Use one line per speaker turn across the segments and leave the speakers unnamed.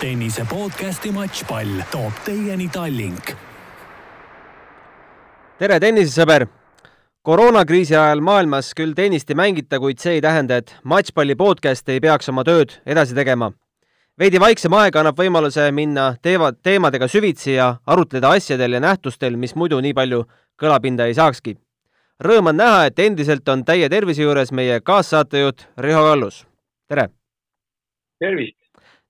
tennise podcasti Matšpall toob teieni Tallink.
tere, tennisesõber! koroonakriisi ajal maailmas küll tennist ei mängita, kuid see ei tähenda, et Matšpalli podcast ei peaks oma tööd edasi tegema. veidi vaiksem aeg annab võimaluse minna teeva, teemadega süvitsi ja arutleda asjadel ja nähtustel, mis muidu nii palju kõlapinda ei saakski. Rõõm on näha, et endiselt on täie tervise juures meie kaassaatejuht Riho Kallus. tere!
tervist!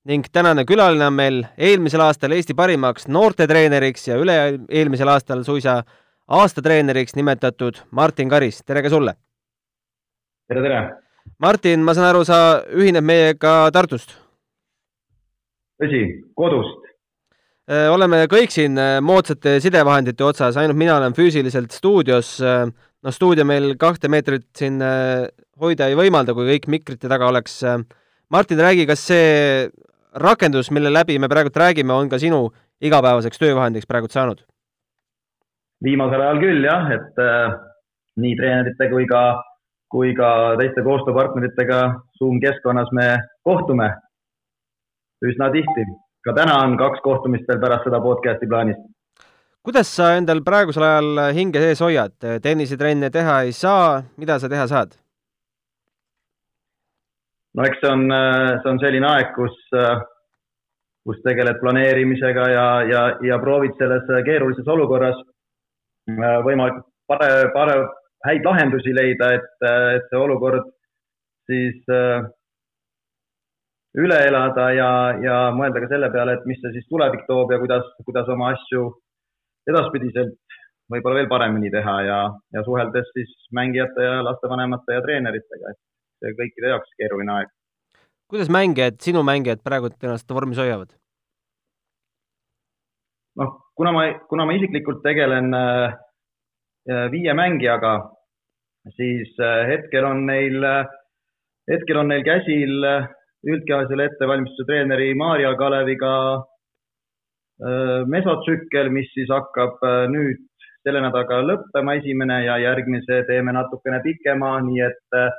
Ning tänane külaline on meil eelmisel aastal Eesti parimaks noortetreeneriks ja üle-eelmisel aastal suisa aastatreeneriks nimetatud Martin Karis, tere ka sulle!
tere, tere!
Martin, ma saan aru, sa ühined meiega Tartust?
tõsi, kodust.
Äh, oleme kõik siin äh, moodsate sidevahendite otsas, ainult mina olen füüsiliselt stuudios. Äh, noh, stuudio meil kahte meetrit siin hoida ei võimalda, kui kõik mikrite taga oleks. Martin, räägi, kas see rakendus, mille läbi me praegult räägime, on ka sinu igapäevaseks töövahendiks praegult saanud?
viimasel ajal küll jah, et äh, nii treenerite kui ka, kui ka teiste koostööpartneritega Zoom keskkonnas me kohtume üsna tihti. ka täna on kaks kohtumist veel pärast seda podcast'i plaanis.
kuidas sa endal praegusel ajal hinge sees hoiad, tennisetrenne teha ei saa, mida sa teha saad?
No eks see on, äh, see on selline aeg, kus, äh, kus tegeled planeerimisega ja, ja, ja proovid selles keerulises olukorras äh, võimalikult pare, pare, häid lahendusi leida, et, et see olukord siis üle elada ja, ja mõelda ka selle peale, et mis see siis tulevik toob ja kuidas, kuidas oma asju edaspidiselt võib-olla veel paremini teha ja, ja suheldes siis mängijate ja lastevanemate ja treeneritega, et see kõikide jaoks keeruline aeg.
kuidas mängijad, sinu mängijad praegu ennast vormis hoiavad?
noh, kuna ma, kuna ma isiklikult tegelen äh, viie mängijaga, siis äh, hetkel on neil äh,, hetkel on neil käsil äh, üldkehalisele ettevalmistuse treeneri Maarja Kaleviga äh, mesotsükkel, mis siis hakkab äh, nüüd selle nädalaga lõppema, esimene ja järgmise teeme natukene pikema, nii et äh,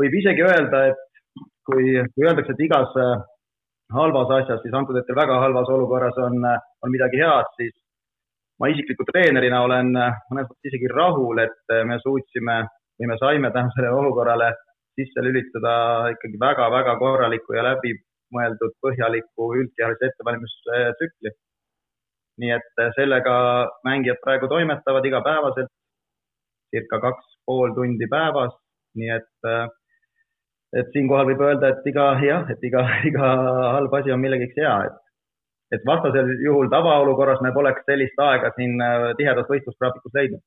võib isegi öelda, et kui, kui öeldakse, et igas äh, halvas asjas, siis antud hetkel väga halvas olukorras on, äh, on midagi head, siis ma isikliku treenerina olen mõnes mõttes isegi rahul, et me suutsime või me saime tänu sellele olukorrale sisse lülitada ikkagi väga-väga korraliku ja läbimõeldud põhjaliku üldkehalise ettevalmistuse tsükli. nii et sellega mängijad praegu toimetavad igapäevaselt, circa kaks pool tundi päevas, nii et äh, et siinkohal võib öelda, et iga jah, et iga, iga halb asi on millegiks hea, et et vastasel juhul tavaolukorras me poleks sellist aega siin äh, tihedas võistlusgraafikus leidnud,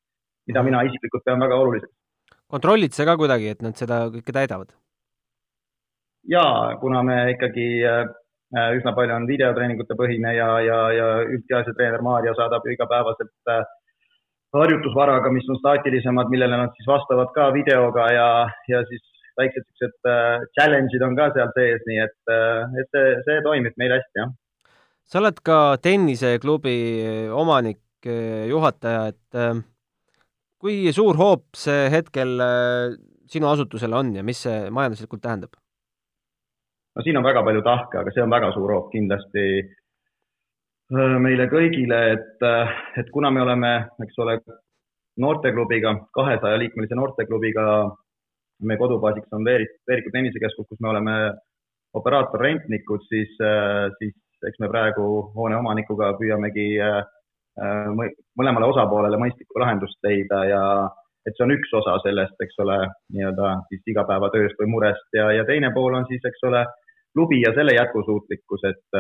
mida mina isiklikult pean väga oluliseks.
kontrollid sa ka kuidagi, et nad seda kõike täidavad?
jaa, kuna me ikkagi äh, üsna palju on videotreeningute põhine ja, ja, ja üldkehalise treener Maarja saadab ju igapäevaselt äh, harjutusvaraga, mis on staatilisemad, millele nad siis vastavad ka videoga ja, ja siis väiksed siuksed äh, challenge'id on ka seal sees, nii et, äh, et see, see toimib meil hästi, jah.
sa oled ka tenniseklubi omanik, juhataja, et äh, kui suur hoop see hetkel sinu asutusele on ja mis see majanduslikult tähendab?
no siin on väga palju tahke, aga see on väga suur hoop kindlasti meile kõigile, et, et kuna me oleme, eks ole, noorteklubiga, kahesaja liikmelise noorteklubiga meie kodubaasiks on Veerik, Veeriku tennisekeskus, kus me oleme operaatorrentnikud, siis, äh, siis eks me praegu hoone omanikuga püüamegi äh, äh, mõlemale osapoolele mõistlikku lahendust leida ja et see on üks osa sellest, eks ole, nii-öelda siis igapäevatööst või murest ja, ja teine pool on siis, eks ole, klubi ja selle jätkusuutlikkus, et,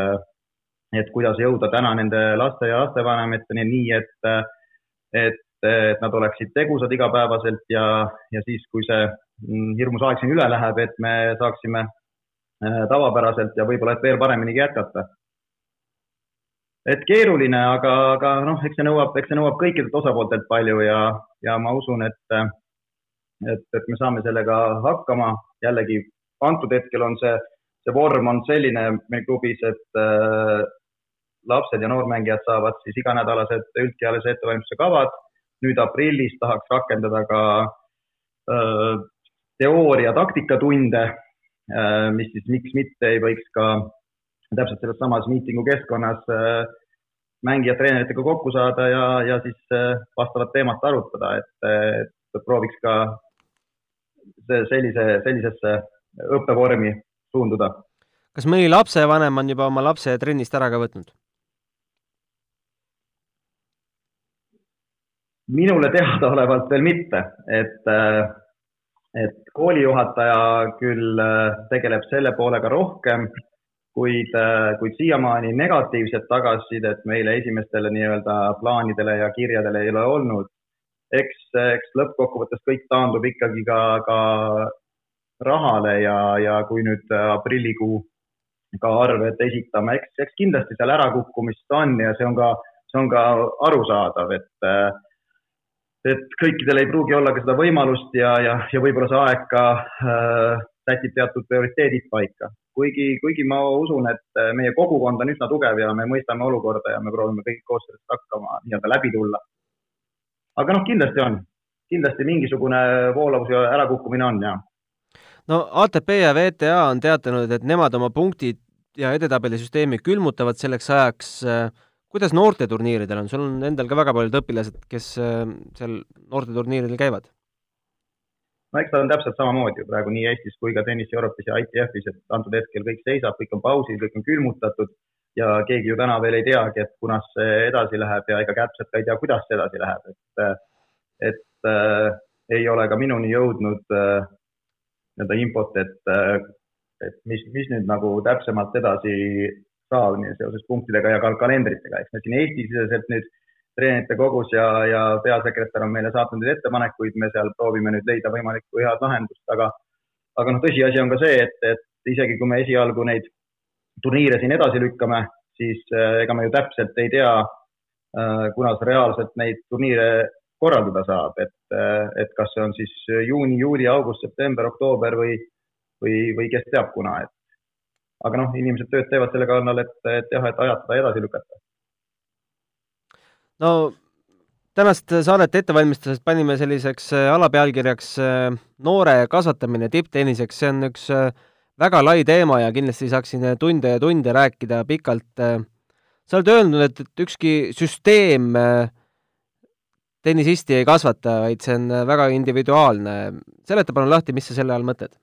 et kuidas jõuda täna nende laste ja lastevanemateni nii, et, et, et nad oleksid tegusad igapäevaselt ja, ja siis, kui see hirmus aeg siin üle läheb, et me saaksime äh, tavapäraselt ja võib-olla et veel pareminigi jätkata. et keeruline, aga, aga noh, eks see nõuab, eks see nõuab kõikidelt osapooltelt palju ja, ja ma usun, et, et, et me saame sellega hakkama. jällegi antud hetkel on see, see vorm on selline meil klubis, et äh, lapsed ja noormängijad saavad siis iganädalased üldkehalise ettevalmistuse kavad. nüüd aprillis tahaks rakendada ka äh, teooria taktikatunde, äh, mis siis miks mitte ei võiks ka täpselt selles samas miitingu keskkonnas mängijad treeneritega kokku saada ja, ja siis vastavat teemat arutada, et, et prooviks ka sellise, sellisesse õppevormi suunduda.
kas mõni lapsevanem on juba oma lapse trennist ära ka võtnud?
minule teadaolevalt veel mitte, et, et koolijuhataja küll tegeleb selle poolega rohkem, kuid, kuid siiamaani negatiivset tagasisidet meile esimestele nii-öelda plaanidele ja kirjadele ei ole olnud. Eks, eks lõppkokkuvõttes kõik taandub ikkagi ka, ka rahale ja, ja kui nüüd aprillikuu ka arved esitame, eks, eks kindlasti seal ärakukkumist on ja see on ka, see on ka arusaadav, et et kõikidel ei pruugi olla ka seda võimalust ja, ja, ja võib-olla see aeg ka äh, sätib teatud prioriteedid paika. kuigi, kuigi ma usun, et meie kogukond on üsna tugev ja me mõistame olukorda ja me proovime kõik koos sellest hakkama nii-öelda läbi tulla aga noh, kindlasti on, kindlasti mingisugune voolavus ja ärakukkumine on ja.
no ATP ja VTA on teatanud, et nemad oma punktid ja edetabelisüsteemi külmutavad selleks ajaks. Kuidas noorteturniiridel on, sul on endal ka väga paljud õpilased, kes äh, seal noorteturniiridel käivad?
no eks ta on täpselt samamoodi praegu nii Eestis kui ka Tennis Euroopis ja ITF-is, et antud hetkel kõik seisab, kõik on pausil, kõik on külmutatud ja keegi ju täna veel ei teagi, et kunas see edasi läheb ja ega täpselt ka ei tea, kuidas see edasi läheb, et, et äh, ei ole ka minuni jõudnud äh, nii-öelda infot, et, äh, et mis, mis nüüd nagu täpsemalt edasi nii seoses punktidega ja ka kalendritega, eks me siin Eesti-siseselt nüüd treenerite kogus ja, ja peasekretär on meile saatnud neid ettepanekuid, me seal proovime nüüd leida võimalikku head lahendust, aga, aga noh, tõsiasi on ka see, et, et isegi kui me esialgu neid turniire siin edasi lükkame, siis äh, ega me ju täpselt ei tea, äh, kunas reaalselt neid turniire korraldada saab, et, äh, et kas see on siis juuni, juuli, august, september, oktoober või, või, või kes teab, kuna, et aga noh, inimesed tööd teevad selle kallal, et, et jah, et ajatada edasi lükata.
no tänast saadet ette valmistades panime selliseks alapealkirjaks noore kasvatamine tipptenniseks, see on üks äh, väga lai teema ja kindlasti saaksin tunde ja tunde rääkida pikalt. sa oled öelnud, et, et ükski süsteem äh, tennisisti ei kasvata, vaid see on väga individuaalne. seleta palun lahti, mis sa selle all mõtled?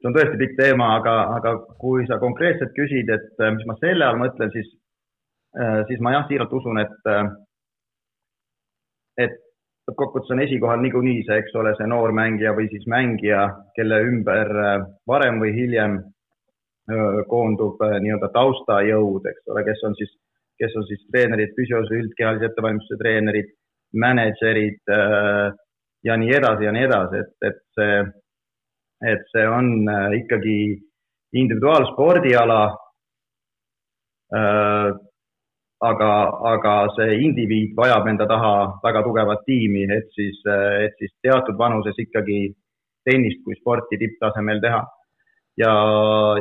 See on tõesti pikk teema, aga, aga kui sa konkreetselt küsid, et äh, mis ma selle all mõtlen, siis, äh, siis ma jah, siiralt usun, et, et lõppkokkuvõttes on esikohal niikuinii see, eks ole, see noor mängija või siis mängija, kelle ümber äh, varem või hiljem äh, koondub äh, nii-öelda taustajõud, eks ole, kes on siis, kes on siis treenerid, füsios, üldkehalise ettevalmistuse treenerid, mänedžerid ja nii edasi ja nii edasi, et, et see, et see on ikkagi individuaalspordiala aga, aga see indiviid vajab enda taha väga tugevat tiimi, et siis, et siis teatud vanuses ikkagi tennist kui sporti tipptasemel teha. ja,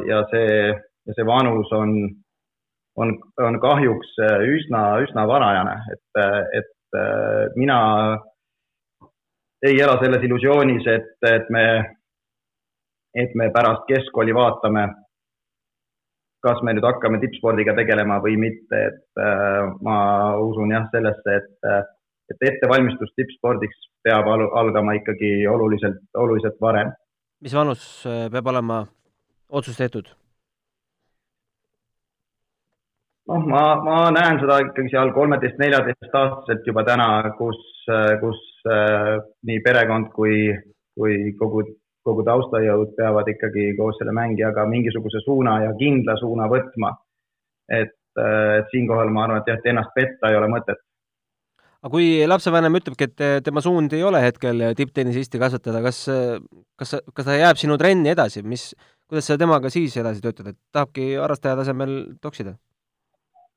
ja see, see vanus on, on, on kahjuks üsna, üsna varajane, et, et mina ei ela selles illusioonis, et, et me, et me pärast keskkooli vaatame kas me nüüd hakkame tippspordiga tegelema või mitte, et äh, ma usun jah sellesse, et, äh, et ettevalmistus tippspordiks peab al algama ikkagi oluliselt, oluliselt varem.
mis vanus äh, peab olema otsus tehtud?
noh, ma, ma näen seda ikkagi seal kolmeteist, neljateistaastaselt juba täna, kus, äh, kus äh, nii perekond kui, kui kogu kogu taustajõud peavad ikkagi koos selle mängijaga mingisuguse suuna ja kindla suuna võtma. et, et siinkohal ma arvan, et jah, et ennast petta ei ole mõtet.
aga kui lapsevanem ütlebki, et tema suund ei ole hetkel tipptennisisti kasvatada, kas, kas, kas ta jääb sinu trenni edasi, mis, kuidas sa temaga siis edasi töötad, et tahabki harrastaja tasemel toksida?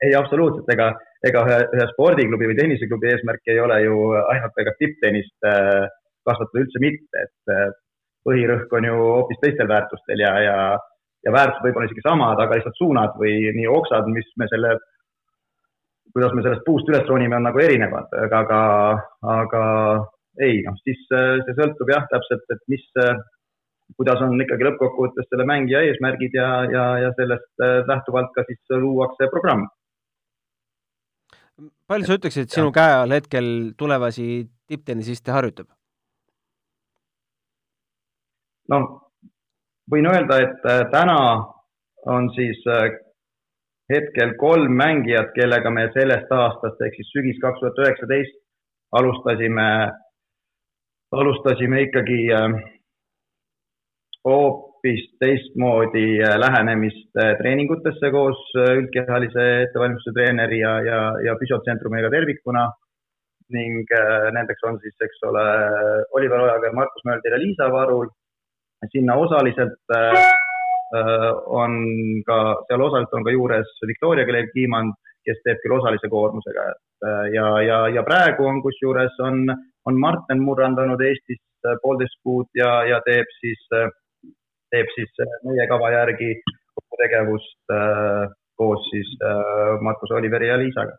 ei, absoluutselt, ega, ega ühe, ühe spordiklubi või tenniseklubi eesmärk ei ole ju ainult ega tipptennist äh, kasvatada üldse mitte, et põhirõhk on ju hoopis teistel väärtustel ja, ja, ja väärtused võib-olla isegi samad, aga lihtsalt suunad või nii oksad, mis me selle, kuidas me sellest puust üles ronime, on nagu erinevad, aga, aga, aga ei, noh, siis see sõltub jah, täpselt, et mis, kuidas on ikkagi lõppkokkuvõttes selle mängija eesmärgid ja, ja, ja sellest lähtuvalt ka siis luuakse programm.
palju sa ütleksid, et sinu käe all hetkel tulevasi tipptennisiste harjutab?
No võin öelda, et täna on siis hetkel kolm mängijat, kellega me sellest aastast ehk siis sügis kaks tuhat üheksateist alustasime, alustasime ikkagi äh, hoopis teistmoodi äh, lähenemist äh, treeningutesse koos üldkehalise ettevalmistuse treeneri ja, ja, ja füsiotsentrumiga tervikuna ning nendeks on siis, eks ole, Oliver Ojakäär, Markus Mölder ja Liisa Varul. Sinna osaliselt Äh, on ka, seal osaliselt on ka juures Victoria Kalev-Kiimand, kes teeb küll osalise koormusega, äh, ja, ja, ja praegu on kusjuures on, on Martin murrandanud Eestis äh, poolteist kuud ja, ja teeb siis, teeb siis meie kava järgi kogu tegevust koos siis Markus Oliveri ja Liisaga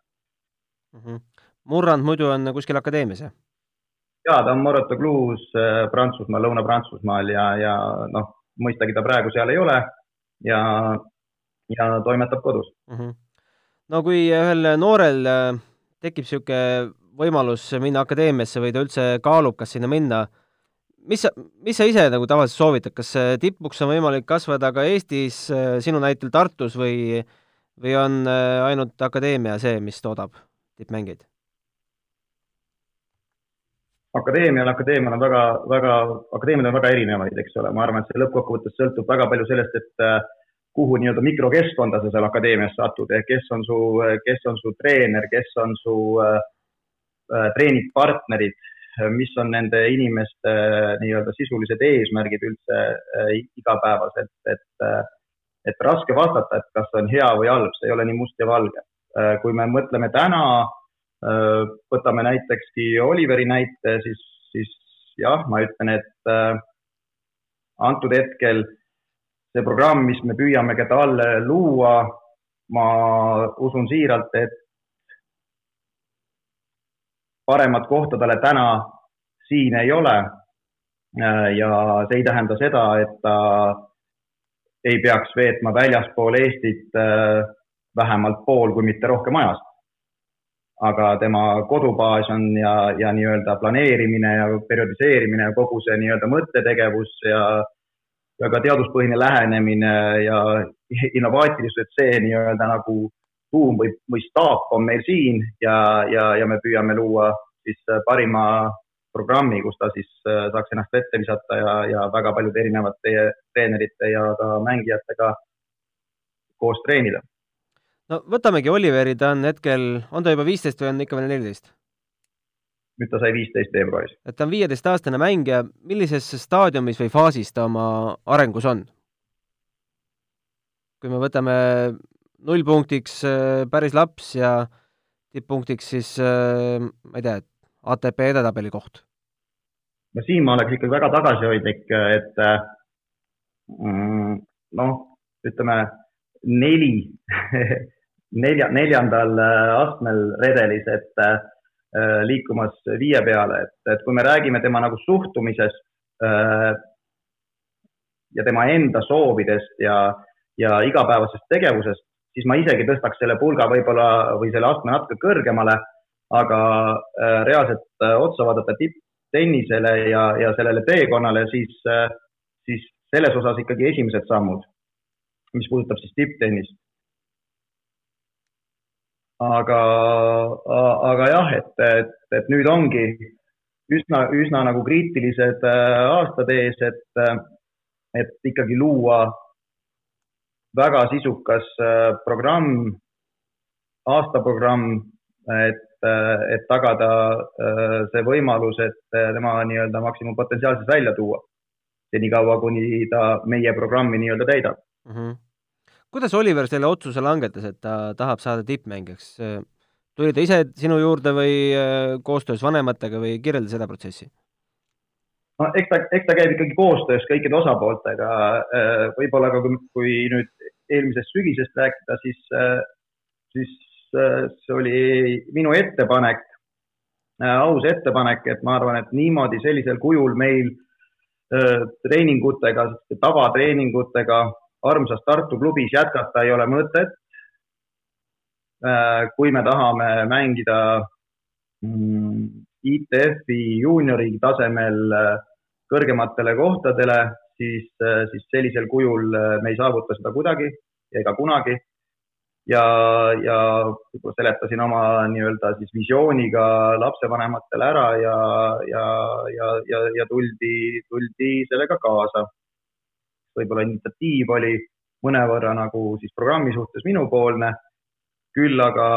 mm. -hmm. Murrand muidu on kuskil akadeemias, jah?
Jaa, ta on Morotogluus Prantsusmaal, Lõuna-Prantsusmaal ja, ja noh, mõistagi ta praegu seal ei ole ja, ja toimetab kodus mm.
-hmm. no kui ühel noorel äh, tekib niisugune võimalus minna akadeemiasse või ta üldse kaalub, kas sinna minna, mis sa, mis sa ise nagu tavaliselt soovitad, kas tipuks on võimalik kasvada ka Eestis, äh, sinu näitel Tartus või, või on äh, ainult akadeemia see, mis toodab tippmängijaid?
Akadeemial, akadeemial on väga, väga, akadeemiad on väga erinevaid, eks ole, ma arvan, et see lõppkokkuvõttes sõltub väga palju sellest, et äh, kuhu nii-öelda mikrokeskkonda sa seal akadeemias satud, ehk kes on su, kes on su treener, kes on su äh, äh treeningpartnerid, mis on nende inimeste äh, nii-öelda sisulised eesmärgid üldse äh, igapäevaselt, et äh, et raske vastata, et kas see on hea või halb, see ei ole nii must ja valge. kui me mõtleme täna Äh, võtame näitekski Oliveri näite, siis, siis jah, ma ütlen, et äh, antud hetkel see programm, mis me püüame ka talle luua, ma usun siiralt, et paremat kohta talle täna siin ei ole. Äh, ja see ei tähenda seda, et ta ei peaks veetma väljaspool Eestit vähemalt pool, kui mitte rohkem ajast aga tema kodubaas on ja, ja nii-öelda planeerimine ja perioodiseerimine ja kogu see nii-öelda mõttetegevus ja, ja ka teaduspõhine lähenemine ja innovaatilisus, et see nii-öelda nagu tuum või, või staap on meil siin ja, ja, ja me püüame luua siis parima programmi, kus ta siis äh, saaks ennast ette visata ja, ja väga paljude erinevate treenerite ja ka mängijatega koos treenida
no võtamegi Oliveri, ta on hetkel, on ta juba viisteist või on ikka veel neliteist?
nüüd ta sai viisteist veebruaris.
et ta on viieteistaastane mängija, millises staadiumis või faasis ta oma arengus on? kui me võtame nullpunktiks äh, päris laps ja tipppunktiks siis äh, ma ei tea, ATP edetabeli koht?
no siin ma oleks ikkagi väga tagasihoidlik, et äh, mm, noh, ütleme neli nelja, neljandal äh, astmel redelis, et äh, liikumas viie peale, et, et kui me räägime tema nagu suhtumisest äh, ja tema enda soovidest ja, ja igapäevasest tegevusest, siis ma isegi tõstaks selle pulga võib-olla või selle astme natuke kõrgemale, aga äh, reaalselt äh, otsa vaadata tipptennisele ja, ja sellele teekonnale, siis äh,, siis selles osas ikkagi esimesed sammud, mis puudutab siis tipptennist aga, aga jah, et, et, et nüüd ongi üsna, üsna nagu kriitilised äh, aastad ees, et, et ikkagi luua väga sisukas äh, programm, aastaprogramm, et, et tagada äh, see võimalus, et tema nii-öelda maksimumpotentsiaalselt välja tuua. senikaua, kuni ta meie programmi nii-öelda täidab mm. -hmm
kuidas Oliver selle otsuse langetas, et ta tahab saada tippmängijaks? tuli ta ise sinu juurde või äh, koostöös vanematega või kirjelda seda protsessi?
no eks ta, eks ta käib ikkagi koostöös kõikide osapooltega. Äh, võib-olla ka kui, kui nüüd eelmisest sügisest rääkida, siis, äh, siis see oli minu ettepanek, aus ettepanek, et ma arvan, et niimoodi sellisel kujul meil treeningutega, tavatreeningutega armsas Tartu klubis jätkata ei ole mõtet. kui me tahame mängida mm, ITF-i juuniori tasemel kõrgematele kohtadele, siis, siis sellisel kujul me ei saavuta seda kuidagi ega kunagi ja, ja seletasin oma nii-öelda siis visiooniga lapsevanematele ära ja, ja, ja, ja, ja tuldi, tuldi sellega kaasa. Võib-olla initsiatiiv oli mõnevõrra nagu siis programmi suhtes minupoolne, küll aga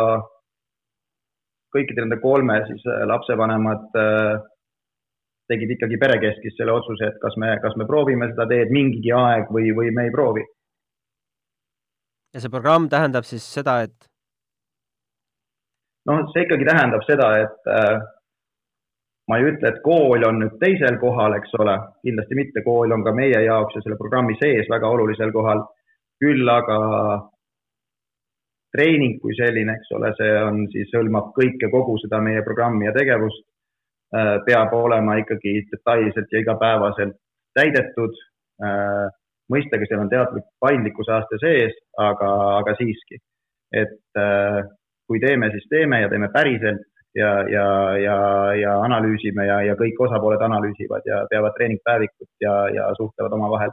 kõikide nende kolme siis äh, lapsevanemad äh, tegid ikkagi perekeskis selle otsuse, et kas me, kas me proovime seda teed mingigi aeg või, või me ei proovi
ja see programm tähendab siis seda, et?
noh, see ikkagi tähendab seda, et äh, ma ei ütle, et kool on nüüd teisel kohal, eks ole, kindlasti mitte, kool on ka meie jaoks ja selle programmi sees väga olulisel kohal. küll aga treening kui selline, eks ole, see on siis, hõlmab kõike, kogu seda meie programmi ja tegevust. Äh,. peab olema ikkagi detailselt ja igapäevaselt täidetud. Äh, mõistagi seal on teadlik paindlikkuse aste sees, aga, aga siiski, et äh, kui teeme, siis teeme ja teeme päriselt ja, ja, ja, ja analüüsime ja, ja kõik osapooled analüüsivad ja peavad treeningpäevikut ja, ja suhtlevad omavahel,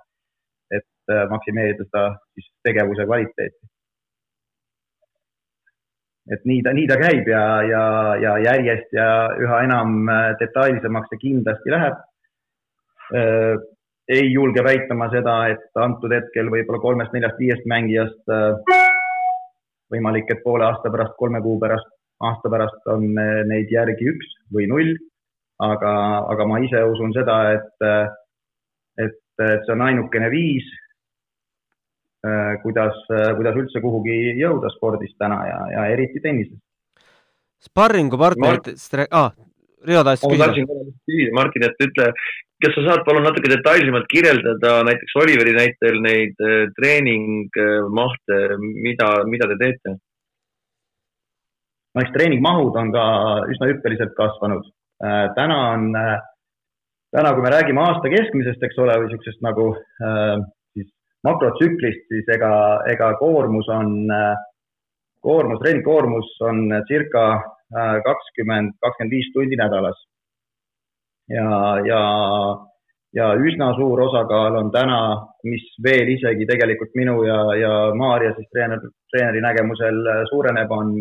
et äh, maksimeerida seda siis tegevuse kvaliteeti. et nii ta, nii ta käib ja, ja, ja järjest ja üha enam äh, detailsemaks see kindlasti läheb ei julge väitama seda, et antud hetkel võib-olla kolmest-neljast-viiest mängijast äh, võimalik, et poole aasta pärast, kolme kuu pärast, aasta pärast on äh, neid järgi üks või null. aga, aga ma ise usun seda, et, äh, et, et see on ainukene viis, kuidas, kuidas üldse kuhugi jõuda spordis täna ja, ja eriti tennises.
sparringupartnerid Mar, ah, Riho tahtis
küsida. ma tahtsin küsida, Martin, et ütle, kas sa saad palun natuke detailsemalt kirjeldada näiteks Oliveri näitel neid treeningmahte, mida, mida te teete?
No eks treeningmahud on ka üsna hüppeliselt kasvanud. Äh, täna on, äh, täna, kui me räägime aasta keskmisest, eks ole, või niisugusest nagu siis makrotsüklist, siis ega, ega koormus on, koormus, treeningkoormus on circa kakskümmend, kakskümmend viis tundi nädalas ja, ja, ja üsna suur osakaal on täna, mis veel isegi tegelikult minu ja, ja Maarja siis treener, treeneri nägemusel suureneb, on,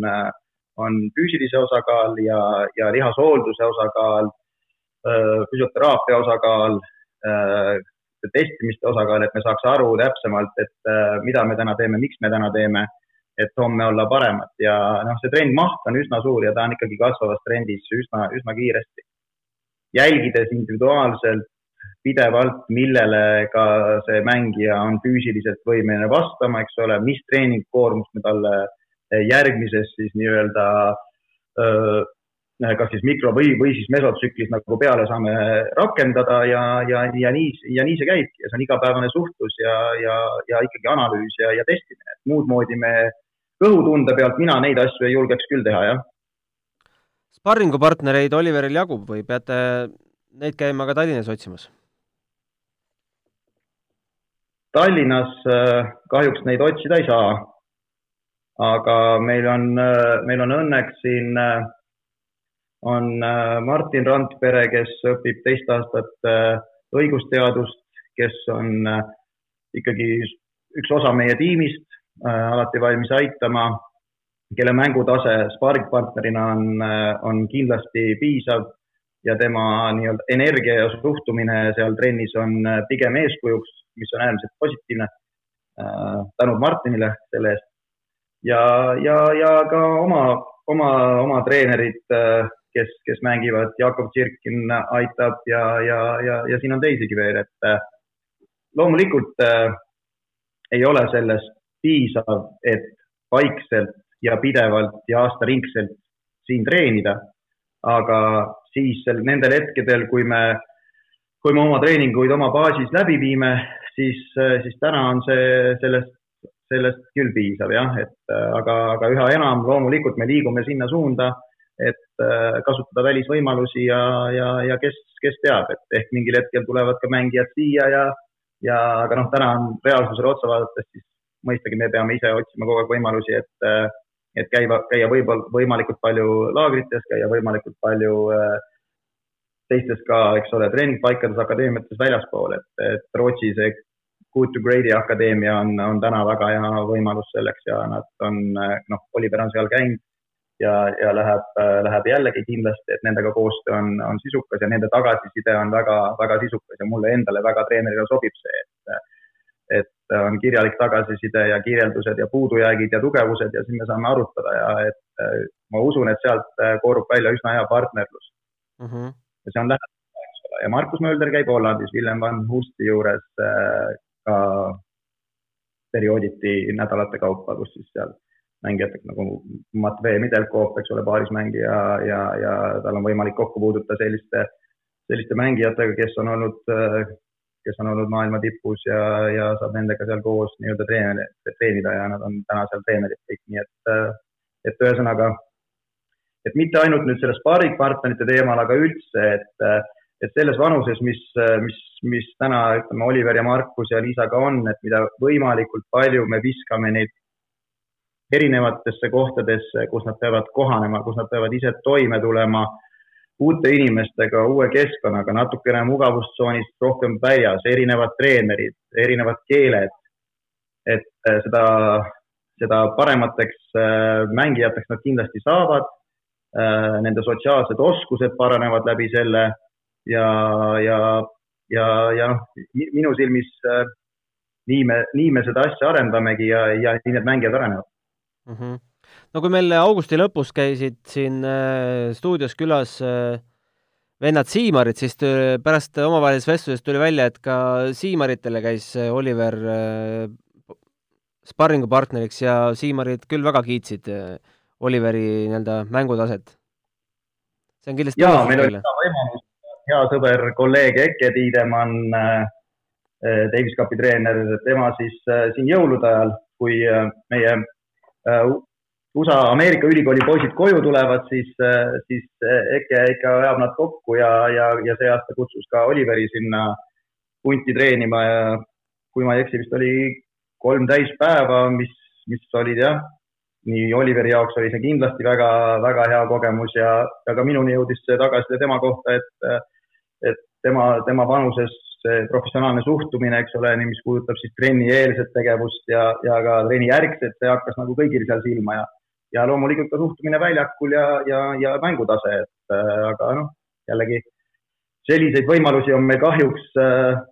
on füüsilise osakaal ja, ja lihashoolduse osakaal, füsioteraapia osakaal, testimiste osakaal, et me saaks aru täpsemalt, et mida me täna teeme, miks me täna teeme, et homme olla paremad. Ja noh, see trenni maht on üsna suur ja ta on ikkagi kasvavas trendis üsna, üsna kiiresti. Jälgides individuaalselt pidevalt, millele ka see mängija on füüsiliselt võimeline vastama, eks ole, mis treeningkoormust me talle järgmises siis nii-öelda kas siis mikro või, või siis mesotsüklis nagu peale saame rakendada ja, ja, ja nii, ja nii see käibki ja see on igapäevane suhtlus ja, ja, ja ikkagi analüüs ja, ja testimine, et muud moodi me kõhutunde pealt mina neid asju ei julgeks küll teha, jah
sparringupartnereid Oliveril jagub või peate neid käima ka Tallinnas otsimas?
Tallinnas kahjuks neid otsida ei saa. Aga meil on, äh, meil on õnneks siin äh, on Martin Randpere, kes õpib teist aastat õigusteadust, kes on ikkagi üks osa meie tiimist, alati valmis aitama kelle mängutase sparringpartnerina on, on kindlasti piisav ja tema nii-öelda energia ja suhtumine seal trennis on pigem eeskujuks, mis on äärmiselt positiivne. tänud Martinile selle eest. Ja, ja, ja ka oma, oma, oma treenerid, kes, kes mängivad, Jakob Tširkin aitab ja, ja, ja, ja siin on teisigi veel, et loomulikult äh, ei ole sellest piisav, et vaikselt ja pidevalt ja aastaringselt siin treenida. aga siis nendel hetkedel, kui me, kui me oma treeninguid oma baasis läbi viime, siis, siis täna on see sellest, sellest küll piisav jah, et aga, aga üha enam loomulikult me liigume sinna suunda, et äh, kasutada välisvõimalusi ja, ja, ja kes, kes teab, et ehk mingil hetkel tulevad ka mängijad siia ja, ja aga noh, täna on reaalsusele otsa vaadates, siis mõistagi me peame ise otsima kogu aeg võimalusi, et, äh, et käiva, käia võib-olla võimalikult palju laagrites, käia võimalikult palju äh, teistes ka, eks ole, treeningpaikades, akadeemiates väljaspool, et, et Rootsi see Good to Great'i akadeemia on, on täna väga hea võimalus selleks ja nad on, noh, Oliver on seal käinud ja, ja läheb, läheb jällegi kindlasti, et nendega koostöö on, on sisukas ja nende tagasiside on väga, väga sisukas ja mulle endale väga treenerina sobib see, et et on kirjalik tagasiside ja kirjeldused ja puudujäägid ja tugevused ja siis me saame arutada ja et ma usun, et sealt koorub välja üsna hea partnerlus mm. -hmm. ja see on lähedal, eks ole, ja Markus Mölder käib Hollandis Willem van Husti juures ka periooditi nädalate kaupa, kus siis seal mängijatega nagu Matvei Midelkov, eks ole, paarismängija ja, ja tal on võimalik kokku puududa selliste, selliste mängijatega, kes on olnud, kes on olnud maailma tipus ja, ja saab nendega seal koos nii-öelda treener, treenida ja nad on täna seal treenerid kõik, nii et, et ühesõnaga, et mitte ainult nüüd selle spaaripartnerite teemal, aga üldse, et et selles vanuses, mis, mis, mis täna ütleme, Oliver ja Markus ja Liisaga on, et mida võimalikult palju me viskame neid erinevatesse kohtadesse, kus nad peavad kohanema, kus nad peavad ise toime tulema uute inimestega, uue keskkonnaga, natukene mugavustsoonist rohkem väljas, erinevad treenerid, erinevad keeled. et äh, seda, seda paremateks äh, mängijateks nad kindlasti saavad. Äh, nende sotsiaalsed oskused paranevad läbi selle ja, ja, ja, ja noh, minu silmis äh, nii me, nii me seda asja arendamegi ja, ja nii need mängijad arenevad
mm. -hmm. no kui meil augusti lõpus käisid siin äh, stuudios külas äh, vennad Siimarid, siis tuli, pärast omavahelises vestluses tuli välja, et ka Siimaritele käis äh, Oliver äh, sparringupartneriks ja Siimarid küll väga kiitsid äh, Oliveri nii-öelda mängutaset. see on kindlasti
jaa, meil oli hea võimalus hea sõber, kolleeg Eke Tiidemann, äh, äh, Davis Cupi treener, tema siis äh, siin jõulude ajal, kui meie USA Ameerika ülikooli poisid koju tulevad, siis, siis Eke ikka ajab nad kokku ja, ja, ja see aasta kutsus ka Oliveri sinna punti treenima ja kui ma ei eksi, vist oli kolm täispäeva, mis, mis olid jah, nii Oliveri jaoks oli see kindlasti väga, väga hea kogemus ja, ja ka minuni jõudis see tagasiside tema kohta, et et tema, tema vanuses see professionaalne suhtumine, eks ole, mis puudutab siis trennieelset tegevust ja, ja ka trennijärgset, see hakkas nagu kõigil seal silma ja, ja loomulikult ka suhtumine väljakul ja, ja, ja mängutase, et äh, aga noh, jällegi selliseid võimalusi on meil kahjuks äh,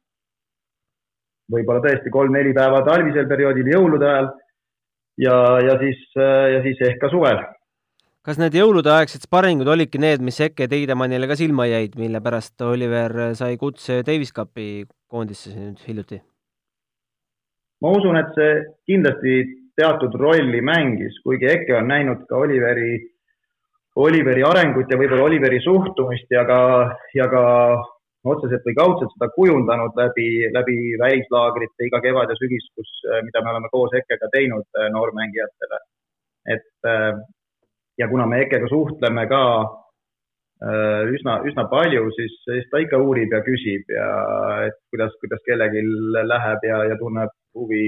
võib-olla tõesti kolm-neli päeva talvisel perioodil, jõulude ajal ja, ja siis ja siis ehk ka suvel
kas need jõuludeaegsed sparingud olidki need, mis Eke Teidemannile ka silma jäid, mille pärast Oliver sai kutse Davis Cupi koondisse nüüd hiljuti?
ma usun, et see kindlasti teatud rolli mängis, kuigi Eke on näinud ka Oliveri, Oliveri arengut ja võib-olla Oliveri suhtumist ja ka, ja ka otseselt või kaudselt seda kujundanud läbi, läbi välislaagrite iga kevad ja sügis, kus, mida me oleme koos Ekkega teinud eh, noormängijatele. et eh, ja kuna me EKE-ga suhtleme ka äh, üsna, üsna palju, siis, siis ta ikka uurib ja küsib ja et kuidas, kuidas kellelgi läheb ja, ja tunneb huvi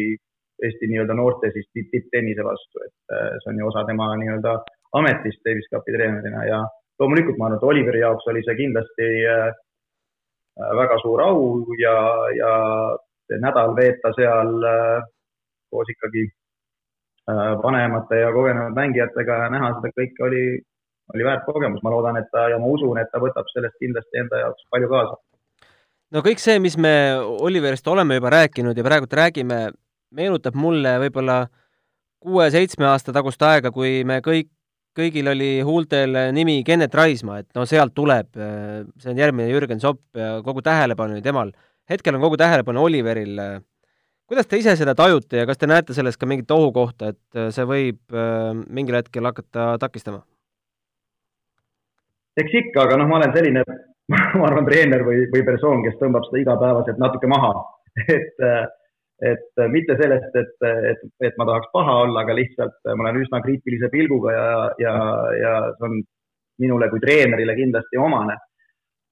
Eesti nii-öelda noorte siis tipptennise vastu, et äh, see on ju osa tema nii-öelda ametist Davis Cupi treenerina ja loomulikult ma arvan, et Oliveri jaoks oli see kindlasti äh, väga suur au ja, ja nädal veeta seal koos ikkagi Äh, vanemate ja kogenud mängijatega ja näha seda kõike oli, oli väärt kogemus, ma loodan, et ta ja ma usun, et ta võtab sellest kindlasti enda jaoks palju kaasa.
no kõik see, mis me Oliverist oleme juba rääkinud ja praegult räägime, meenutab mulle võib-olla kuue-seitsme aasta tagust aega, kui me kõik, kõigil oli huultel nimi Kennet Raismaa, et no sealt tuleb, see on järgmine Jürgen Sopp ja kogu tähelepanu oli temal. hetkel on kogu tähelepanu Oliveril kuidas te ise seda tajute ja kas te näete selles ka mingit ohukohta, et äh, see võib äh, mingil hetkel hakata takistama?
eks ikka, aga noh, ma olen selline, ma arvan, treener või, või persoon, kes tõmbab seda igapäevaselt natuke maha et, äh, et mitte sellest, et, et, et ma tahaks paha olla, aga lihtsalt ma olen üsna kriitilise pilguga ja, ja, ja see on minule kui treenerile kindlasti omane.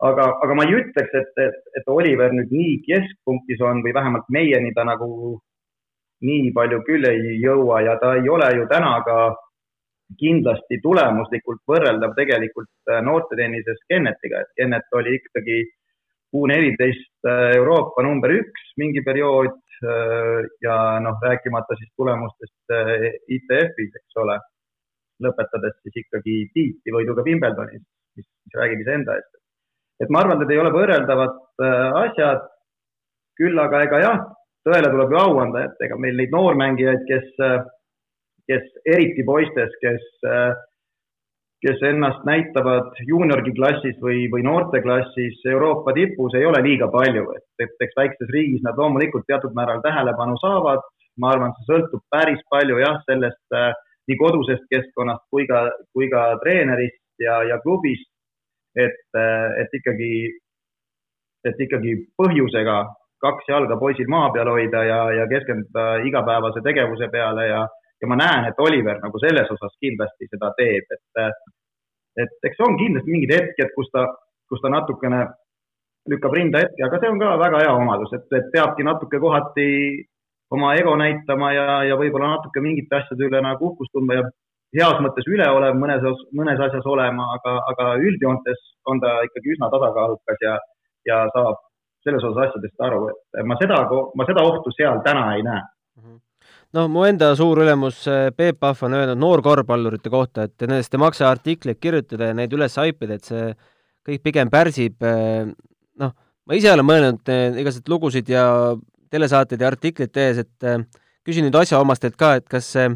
aga, aga ma ei ütleks, et, et, et Oliver nüüd nii keskpunktis on või vähemalt meieni ta nagu nii palju küll ei jõua ja ta ei ole ju täna ka kindlasti tulemuslikult võrreldav tegelikult äh, noortetennises Kennetiga, et Kennet oli ikkagi U neliteist äh, Euroopa number üks mingi periood äh, ja noh, rääkimata siis tulemustest ITF-is, eks ole, lõpetades siis ikkagi tiiti võiduga Wimbledonis, mis, mis räägib iseenda eest. et ma arvan, et ei ole võrreldavad asjad, küll aga ega jah, tõele tuleb ju au anda, et ega meil neid noormängijaid, kes kes eriti poistes, kes, kes ennast näitavad juuniorgi klassis või, või noorteklassis Euroopa tipus, ei ole liiga palju, et, et eks väikses riigis nad loomulikult teatud määral tähelepanu saavad. ma arvan, see sõltub päris palju jah, sellest äh, nii kodusest keskkonnast kui ka, kui ka treenerist ja, ja klubist. et, et ikkagi, et ikkagi põhjusega kaks jalga poisil maa peal hoida ja, ja keskenduda igapäevase tegevuse peale ja, ja ma näen, et Oliver nagu selles osas kindlasti seda teeb, et, et eks on kindlasti mingid hetked, kus ta, kus ta natukene lükkab rinda hetke, aga see on ka väga hea omadus, et, et peabki natuke kohati oma ego näitama ja, ja võib-olla natuke mingite asjade üle nagu uhkust tundma ja heas mõttes üleolev mõnes, mõnes asjas olema, aga, aga üldjoontes on ta ikkagi üsna tasakaalukas ja, ja saab selles osas asjadest aru, et ma seda, ma seda ohtu seal täna ei näe mm. -hmm
no mu enda suur ülemus eh, Peep Pahv on öelnud noorkorvpallurite kohta, et nendest ei maksa artikleid kirjutada ja neid üles haipida, et see kõik pigem pärsib, eh, noh, ma ise olen mõelnud eh, igasuguseid lugusid ja telesaateid ja artikleid tehes, et küsin nüüd asjaomastelt ka, et kas see,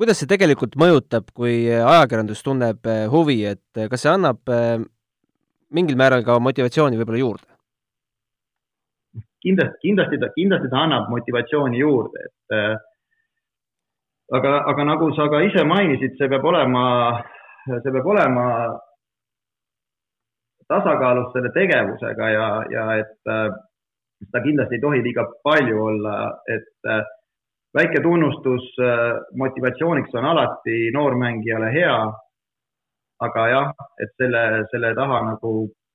kuidas see tegelikult mõjutab, kui ajakirjandus tunneb huvi, et kas see annab mingil määral ka motivatsiooni võib-olla juurde?
Kindlasti, kindlasti ta, kindlasti ta annab motivatsiooni juurde, et äh, aga, aga nagu sa ka ise mainisid, see peab olema, see peab olema tasakaalus selle tegevusega ja, ja et äh, seda kindlasti ei tohi liiga palju olla, et äh, väike tunnustus äh, motivatsiooniks on alati noormängijale hea. aga jah, et selle, selle taha nagu,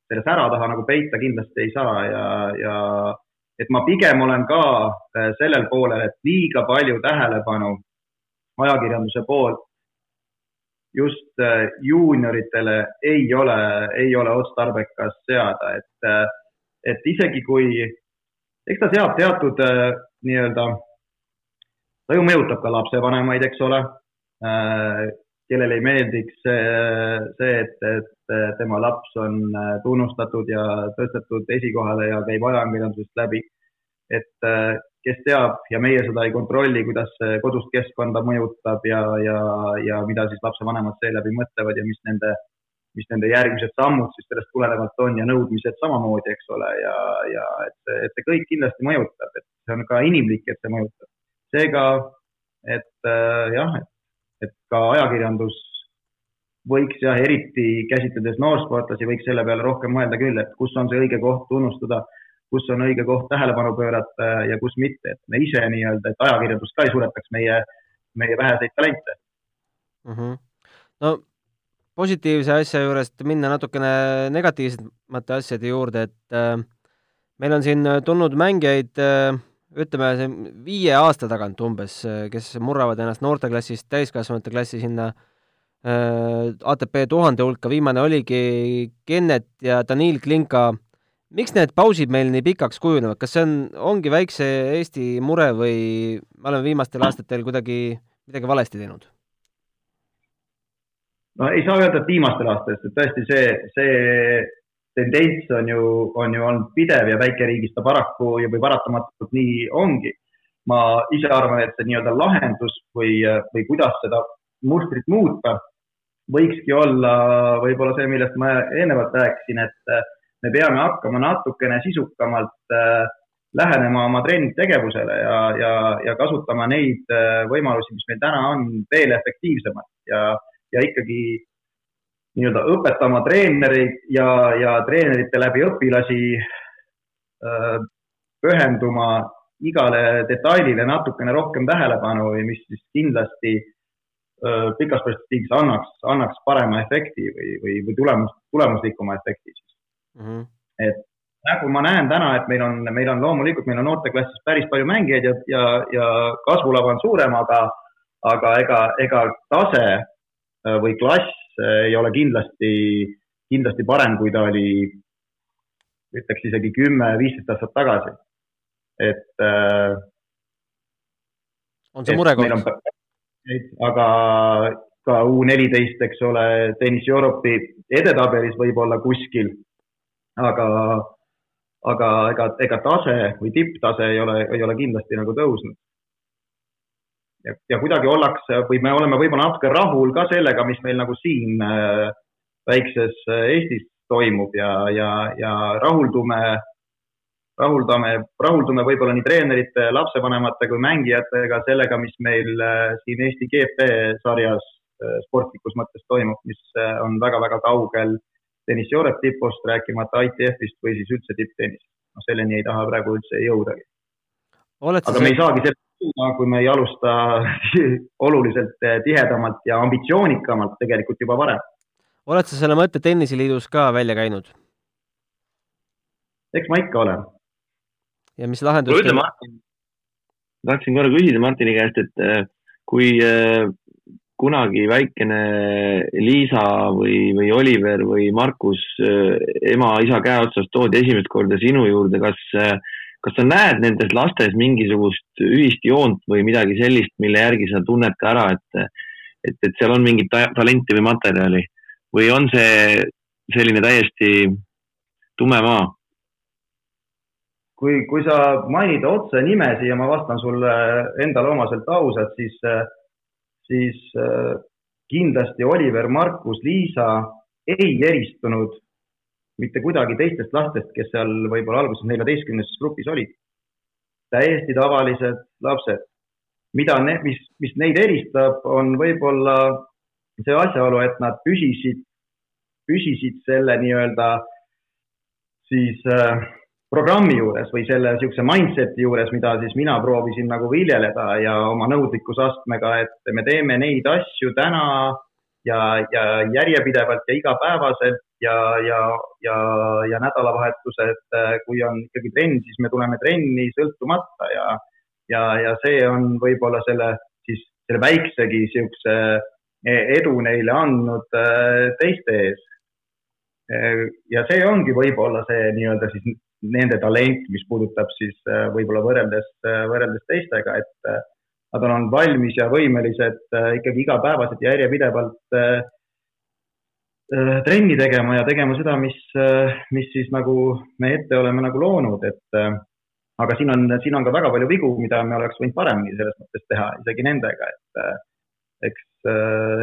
selle sära taha nagu peita kindlasti ei saa ja, ja et ma pigem olen ka äh, sellel poolel, et liiga palju tähelepanu ajakirjanduse poolt just äh, juunioritele ei ole, ei ole otstarbekas seada, et, äh, et isegi kui, eks ta seab teatud nii-öelda, ta ju mõjutab ka lapsevanemaid, eks ole, kellele ei meeldiks see, et, et tema laps on tunnustatud ja tõstetud esikohale ja käib ajakirjandusest läbi. et kes teab ja meie seda ei kontrolli, kuidas see kodust keskkonda mõjutab ja, ja, ja mida siis lapsevanemad seeläbi mõtlevad ja mis nende, mis nende järgmised sammud siis sellest tulenevalt on ja nõudmised samamoodi, eks ole, ja, ja et, et see kõik kindlasti mõjutab, et see on ka inimlik, et see mõjutab. seega, et jah, et et ka ajakirjandus võiks jah, eriti käsitledes noorsportlasi, võiks selle peale rohkem mõelda küll, et kus on see õige koht tunnustada, kus on õige koht tähelepanu pöörata ja kus mitte, et me ise nii-öelda, et ajakirjandus ka ei suretaks meie, meie väheseid talente
mm. -hmm. no positiivse asja juurest minna natukene negatiivsemate asjade juurde, et äh, meil on siin tulnud mängijaid äh, ütleme, see viie aasta tagant umbes, kes murravad ennast noorteklassist täiskasvanute klassi sinna äh, ATP tuhande hulka, viimane oligi Kennet ja Danil Klinka. miks need pausid meil nii pikaks kujunevad, kas see on, ongi väikse Eesti mure või me oleme viimastel aastatel kuidagi midagi valesti teinud?
no ei saa öelda, et viimastel aastatel, tõesti see, see tendents on ju, on ju olnud pidev ja väikeriigis ta paraku ja või paratamatult nii ongi. ma ise arvan, et see nii-öelda lahendus või, või kuidas seda mustrit muuta, võikski olla võib-olla see, millest ma eelnevalt rääkisin, et me peame hakkama natukene sisukamalt äh, lähenema oma treeningtegevusele ja, ja, ja kasutama neid äh, võimalusi, mis meil täna on, veel efektiivsemalt ja, ja ikkagi nii-öelda õpetama treenereid ja, ja treenerite läbi õpilasi äh, pühenduma igale detailile natukene rohkem tähelepanu, mis siis kindlasti pikas perspektiivis annaks, annaks parema efekti või, või, või tulemus, tulemuslikuma efekti siis mm. -hmm. et nagu ma näen täna, et meil on, meil on loomulikult, meil on noorteklassis päris palju mängijaid ja, ja, ja kasvulava on suurem, aga, aga ega, ega tase või klass ei ole kindlasti, kindlasti parem, kui ta oli, ütleks isegi kümme, viisteist aastat tagasi. et äh,
on see murekoht?
aga ka U neliteist, eks ole, tennis Europe'i edetabelis võib-olla kuskil, aga, aga ega, ega tase või tipptase ei ole, ei ole kindlasti nagu tõusnud. Ja, ja kuidagi ollakse või me oleme võib-olla natuke rahul ka sellega, mis meil nagu siin äh, väikses äh, Eestis toimub ja, ja, ja rahuldume rahuldame, rahuldume võib-olla nii treenerite, lapsevanemate kui mängijatega sellega, mis meil äh, siin Eesti GP sarjas sportlikus mõttes toimub, mis on väga-väga kaugel tennis Europe tipust, rääkimata ITF-ist või siis üldse tipptennis. noh, selleni ei taha praegu üldse jõudagi. aga see... me ei saagi sellest kui me ei alusta oluliselt tihedamalt ja ambitsioonikamalt tegelikult juba varem.
oled sa selle mõtte Tenniseliidus ka välja käinud?
eks ma ikka olen
ja mis lahendus
kuule, Martin, tahtsin korra küsida Martini käest, et äh, kui äh, kunagi väikene Liisa või, või Oliver või Markus äh, ema-isa käe otsas toodi esimest korda sinu juurde, kas, kas sa näed nendes lastes mingisugust ühist joont või midagi sellist, mille järgi sa tunned ka ära, et, et, et seal on mingit talenti või materjali või on see selline täiesti tume maa?
kui, kui sa mainid otse nimesi ja ma vastan sulle endale omaselt ausalt, siis, siis kindlasti Oliver, Markus, Liisa ei eristunud mitte kuidagi teistest lastest, kes seal võib-olla alguses neljateistkümneses grupis olid. täiesti tavalised lapsed. mida, mis, mis neid eristab, on võib-olla see asjaolu, et nad püsisid, püsisid selle nii-öelda siis äh, programmi juures või selle niisuguse mindset'i juures, mida siis mina proovisin nagu viljeleda ja oma nõudlikkusastmega, et me teeme neid asju täna ja, ja järjepidevalt ja igapäevaselt ja, ja, ja, ja nädalavahetused, kui on ikkagi trenn, siis me tuleme trenni sõltumata ja, ja, ja see on võib-olla selle siis selle väiksegi niisuguse edu neile andnud äh, teiste ees. ja see ongi võib-olla see nii-öelda siis nende talent, mis puudutab siis äh, võib-olla võrreldes, äh, võrreldes teistega, et äh, nad on valmis ja võimelised ikkagi igapäevaselt ja järjepidevalt trenni tegema ja tegema seda, mis, mis siis nagu me ette oleme nagu loonud, et aga siin on, siin on ka väga palju vigu, mida me oleks võinud paremini selles mõttes teha, isegi nendega, et eks,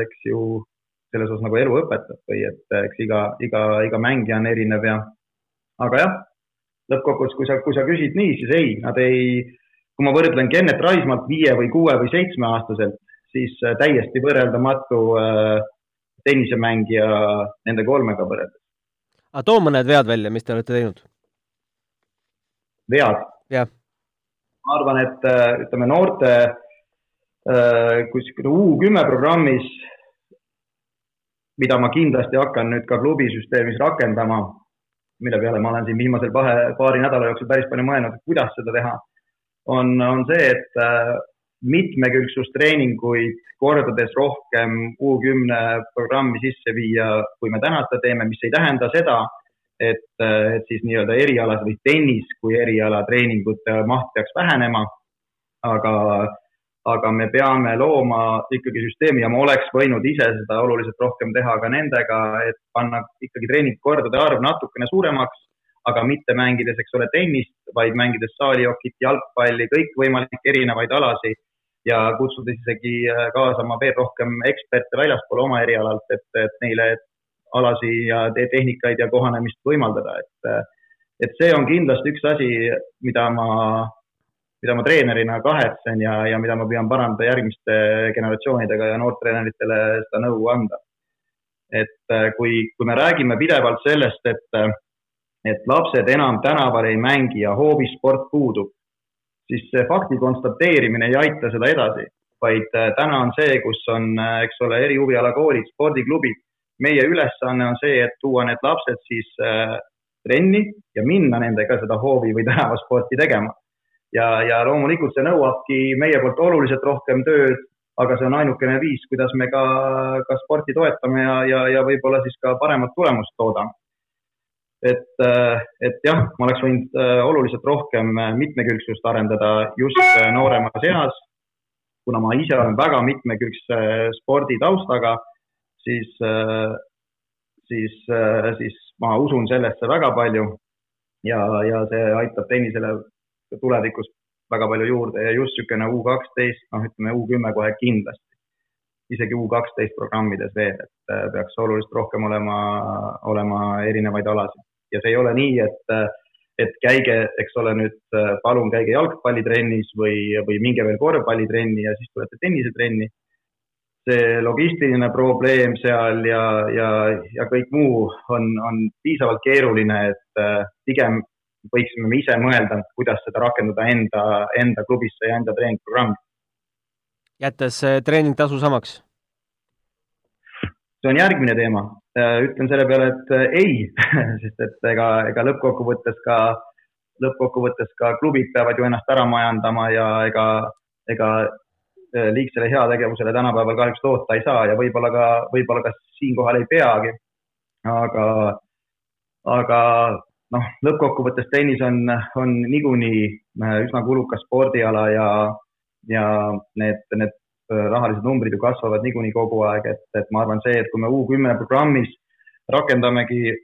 eks ju selles osas nagu elu õpetab või et eks iga, iga, iga mängija on erinev ja aga jah, lõppkokkuvõttes, kui sa, kui sa küsid nii, siis ei, nad ei, kui ma võrdlen Kennet Raismalt viie või kuue või seitsmeaastaselt, siis äh, täiesti võrreldamatu äh, tennisemängija nende kolmega võrreldes.
aga too mõned vead välja, mis te olete teinud.
vead?
jah.
ma arvan, et äh, ütleme noorte kuskil U kümme programmis, mida ma kindlasti hakkan nüüd ka klubisüsteemis rakendama mille peale ma olen siin viimasel pahe, paari nädala jooksul päris palju mõelnud, kuidas seda teha, on, on see, et äh, mitmekülgsustreeninguid kordades rohkem U10 programmi sisse viia, kui me täna seda teeme, mis ei tähenda seda, et, äh, et siis nii-öelda erialas või tennis kui eriala treeningute maht peaks vähenema. aga aga me peame looma ikkagi süsteemi ja ma oleks võinud ise seda oluliselt rohkem teha ka nendega, et panna ikkagi treeningkordade arv natukene suuremaks, aga mitte mängides, eks ole, tennist, vaid mängides saalijokit, jalgpalli, kõikvõimalikke erinevaid alasid ja kutsudes isegi äh, kaasama veel rohkem eksperte väljaspool oma erialalt, et, et neile alasi ja tehnikaid ja kohanemist võimaldada, et äh, et see on kindlasti üks asi, mida ma mida ma treenerina kahetsen ja, ja mida ma püüan parandada järgmiste generatsioonidega ja noortreeneritele seda nõu anda. et äh, kui, kui me räägime pidevalt sellest, et, et lapsed enam tänaval ei mängi ja hoovisport puudub, siis see fakti konstateerimine ei aita seda edasi. vaid täna on see, kus on, eks ole, erihuvialakoolid, spordiklubid. meie ülesanne on see, et tuua need lapsed siis trenni ja minna nendega seda hoovi või tänavasporti tegema. ja, ja loomulikult see nõuabki meie poolt oluliselt rohkem tööd, aga see on ainukene viis, kuidas me ka, ka sporti toetame ja, ja, ja võib-olla siis ka paremat tulemust toodame. Et, et jah, ma oleks võinud äh, oluliselt rohkem äh, mitmekülgsust arendada just äh, nooremas eas, kuna ma ise olen väga mitmekülgse sporditaustaga, siis, siis, siis ma usun sellesse väga palju. Ja, ja see aitab tennisele tulevikus väga palju juurde. Ja just niisugune U kaksteist, noh, ütleme U kümme kohe kindlasti. Isegi U kaksteist programmides veel, et äh, peaks oluliselt rohkem olema, olema erinevaid alasid ja see ei ole nii, et, äh, et käige, eks ole, nüüd äh, palun käige jalgpallitrennis või, või minge veel korvpallitrenni ja siis tulete tennisetrenni see logistiline probleem seal ja, ja, ja kõik muu on, on piisavalt keeruline, et pigem võiksime me ise mõelda, kuidas seda rakendada enda, enda klubisse ja enda treeningprogrammi.
Jättes äh, treeningtasu samaks?
see on järgmine teema. Äh, ütlen selle peale, et ei sest et ega, ega lõppkokkuvõttes ka, lõppkokkuvõttes ka klubid peavad ju ennast ära majandama ja ega, ega Äh, liigsele heategevusele tänapäeval kahjuks loota ei saa ja võib-olla ka, võib-olla ka siinkohal ei peagi. aga, aga noh, lõppkokkuvõttes tennis on, on niikuinii äh, üsna kulukas spordiala ja, ja need, need äh, rahalised numbrid ju kasvavad niikuinii kogu aeg, et, et ma arvan, see, et kui me U10 programmis rakendamegi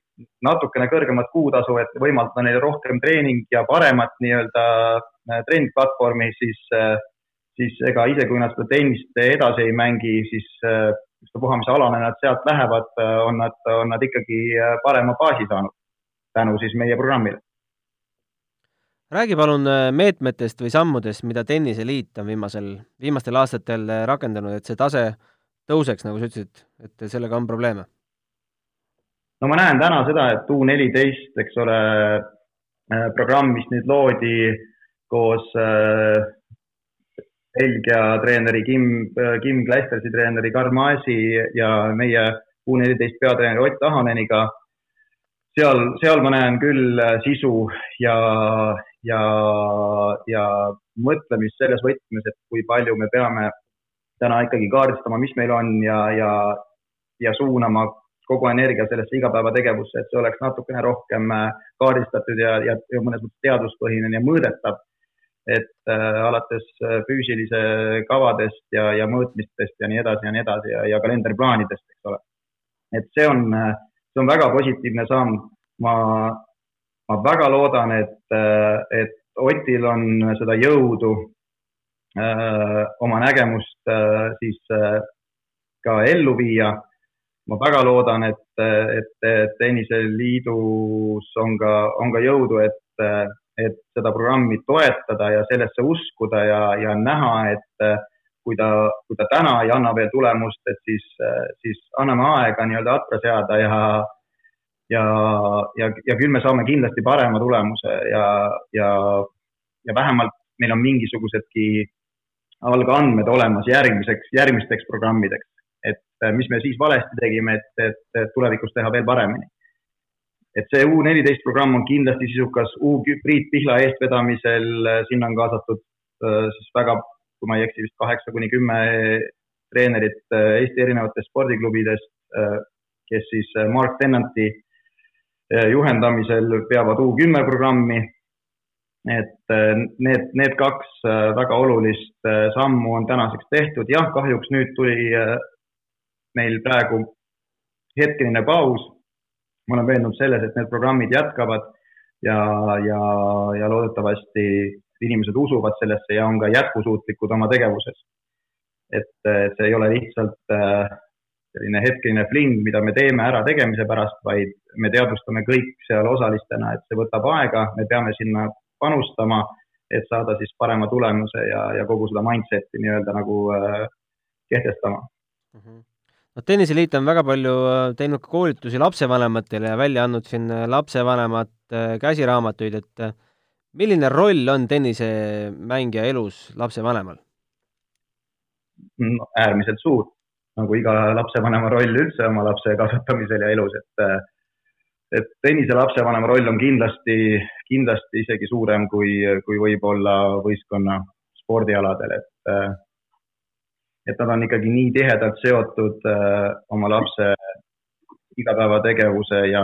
natukene kõrgemat kuutasu, et võimaldada neile rohkem treening ja paremat nii-öelda treeningplatvormi, siis äh, siis ega ise, kui nad seda tennist edasi ei mängi, siis ükstapuha, mis alane nad sealt lähevad, on nad, on nad ikkagi äh, parema baasi saanud tänu siis meie programmile.
Räägi palun äh, meetmetest või sammudest, mida Tenniseliit on viimasel, viimastel aastatel äh, rakendanud, et see tase tõuseks, nagu sa ütlesid, et sellega on probleeme?
no ma näen täna seda, et U neliteist, eks ole, programm, mis nüüd loodi koos Belgia treeneri Kim, Kim Kleistersi treeneri Karl Maasi ja meie U neliteist peatreeneri Ott Ahaneniga. seal, seal ma näen küll sisu ja, ja, ja mõtlemist selles võtmes, et kui palju me peame täna ikkagi kaardistama, mis meil on ja, ja, ja suunama kogu energia sellesse igapäevategevusse, et see oleks natukene rohkem kaardistatud ja, ja, ja mõnes mõttes teaduspõhine ja mõõdetav et äh, alates äh, füüsilise kavadest ja, ja mõõtmistest ja nii edasi ja nii edasi ja, ja kalendriplaanidest, eks ole. et see on, äh, see on väga positiivne samm. ma, ma väga loodan, et, äh, et Otil on seda jõudu öö, oma nägemust öö, siis ka ellu viia. ma väga loodan, et, et, Tenniseliidus on ka, on ka jõudu, et et seda programmi toetada ja sellesse uskuda ja, ja näha, et äh, kui ta, kui ta täna ei anna veel tulemust, et siis, äh, siis anname aega nii-öelda atra seada ja, ja, ja, ja küll me saame kindlasti parema tulemuse ja, ja, ja vähemalt meil on mingisugusedki algandmed olemas järgmiseks, järgmisteks programmideks, et äh, mis me siis valesti tegime, et, et tulevikus teha veel paremini. Et see U neliteist programm on kindlasti sisukas, U Priit Pihla eestvedamisel, äh, sinna on kaasatud äh, siis väga, kui ma ei eksi, vist kaheksa kuni kümme treenerit Eesti erinevatest spordiklubidest, kes siis Mark Tennanti juhendamisel peavad U kümme programmi. et need, need kaks väga olulist sammu on tänaseks tehtud, jah, kahjuks nüüd tuli meil praegu hetkeline paus ma olen veendunud selles, et need programmid jätkavad ja, ja, ja loodetavasti inimesed usuvad sellesse ja on ka jätkusuutlikud oma tegevuses. et, see ei ole lihtsalt selline hetkeline fling, mida me teeme ära tegemise pärast, vaid me teadvustame kõik seal osalistena, et see võtab aega, me peame sinna panustama, et saada siis parema tulemuse ja, ja kogu seda mindset'i nii-öelda nagu äh, kehtestama mm.
-hmm noh, Tenniseliit on väga palju äh, teinud ka koolitusi lapsevanematele ja välja andnud siin äh, lapsevanemate äh, käsiraamatuid, et milline roll on tennisemängija elus lapsevanemal?
äärmiselt suur, nagu iga lapsevanema roll üldse oma lapse kasvatamisel ja elus, et et tennise lapsevanema roll on kindlasti, kindlasti isegi suurem kui, kui võib-olla võistkonna spordialadel, et et nad on ikkagi nii tihedalt seotud oma lapse igapäevategevuse ja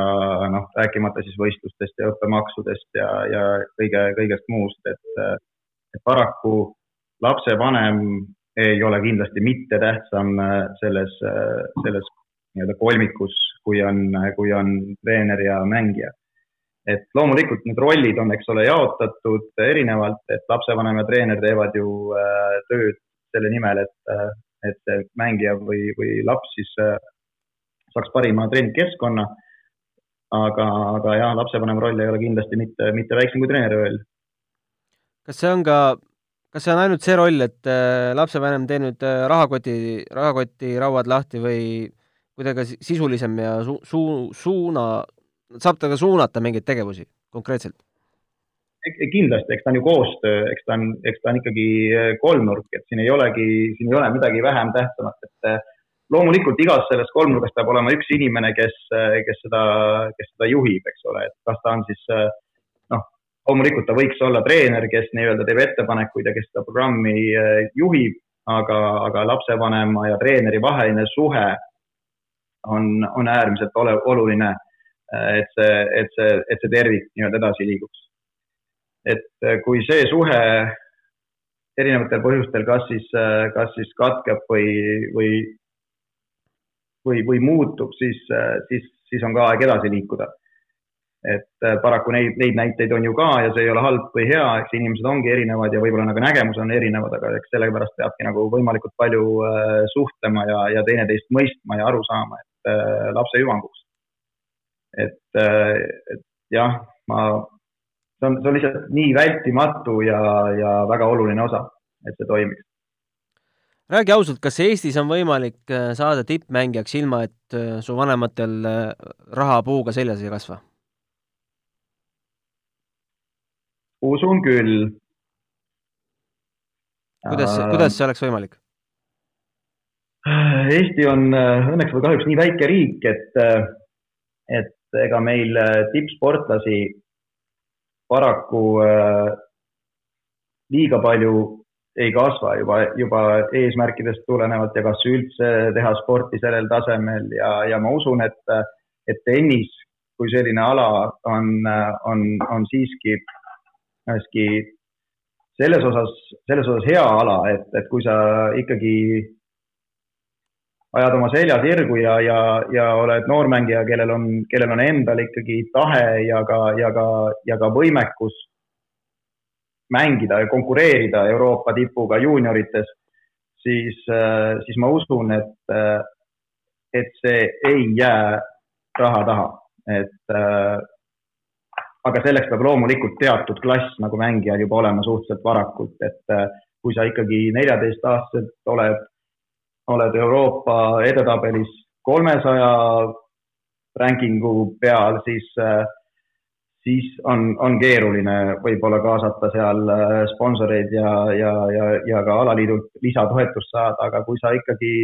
noh, rääkimata siis võistlustest ja õppemaksudest ja, ja kõige, kõigest muust, et, et paraku lapsevanem ei ole kindlasti mitte tähtsam selles, selles nii-öelda kolmikus, kui on, kui on treener ja mängija. et loomulikult need rollid on, eks ole, jaotatud erinevalt, et lapsevanem ja treener teevad ju äh, tööd selle nimel, et, et see mängija või, või laps siis äh, saaks parima treeningkeskkonna. aga, aga jah, lapsevanema roll ei ole kindlasti mitte, mitte väiksem kui treeneri roll.
kas see on ka, kas see on ainult see roll, et äh, lapsevanem tee nüüd äh, rahakoti, rahakoti rauad lahti või kuidagi sisulisem ja su-, su-, suuna, saab ta ka suunata mingeid tegevusi konkreetselt?
kindlasti, eks ta on ju koostöö, eks ta on, eks ta on ikkagi äh, kolmnurk, et siin ei olegi, siin ei ole midagi vähem tähtsamat, et loomulikult igas selles kolmnurgas peab olema üks inimene, kes, kes seda, kes seda juhib, eks ole, et kas ta on siis noh, loomulikult ta võiks olla treener, kes nii-öelda teeb ettepanekuid ja kes seda programmi eh, juhib, aga, aga lapsevanema ja treeneri vaheline suhe on, on äärmiselt ole, oluline, eh, et see, et see, et see tervik nii-öelda edasi liiguks. et eh, kui see suhe erinevatel põhjustel, kas siis, kas siis katkeb või, või või, või muutub, siis, siis, siis on ka aeg edasi liikuda. Et äh, paraku neid, neid näiteid on ju ka ja see ei ole halb või hea, eks inimesed ongi erinevad ja võib-olla nagu nägemused on erinevad, aga eks sellepärast peabki nagu võimalikult palju äh, suhtlema ja, ja teineteist mõistma ja aru saama, et äh, lapse hüvanguks. et, et jah, ma, see on, see on lihtsalt nii vältimatu ja, ja väga oluline osa, et see toimiks
räägi ausalt, kas Eestis on võimalik äh, saada tippmängijaks ilma, et äh, su vanematel äh, raha puuga seljas ei kasva?
Usun küll.
kuidas, kuidas see oleks võimalik?
Eesti on õnneks või kahjuks nii väike riik, et, et ega meil tippsportlasi paraku liiga palju ei kasva juba, juba eesmärkidest tulenevalt ja kas üldse teha sporti sellel tasemel ja, ja ma usun, et, et tennis kui selline ala on, on, on siiski, siiski selles osas, selles osas hea ala, et, et kui sa ikkagi ajad oma selja sirgu ja, ja, ja oled noormängija, kellel on, kellel on endal ikkagi tahe ja ka, ja ka, ja ka võimekus mängida ja konkureerida Euroopa tipuga juuniorites, siis, siis ma usun, et, et see ei jää raha taha, et aga selleks peab loomulikult teatud klass nagu mängijal juba olema suhteliselt varakult, et kui sa ikkagi neljateistaastaselt oled, oled Euroopa edetabelis kolmesaja rankingu peal, siis äh, siis on, on keeruline võib-olla kaasata seal äh, sponsoreid ja, ja, ja, ja ka alaliidult lisatoetust saada, aga kui sa ikkagi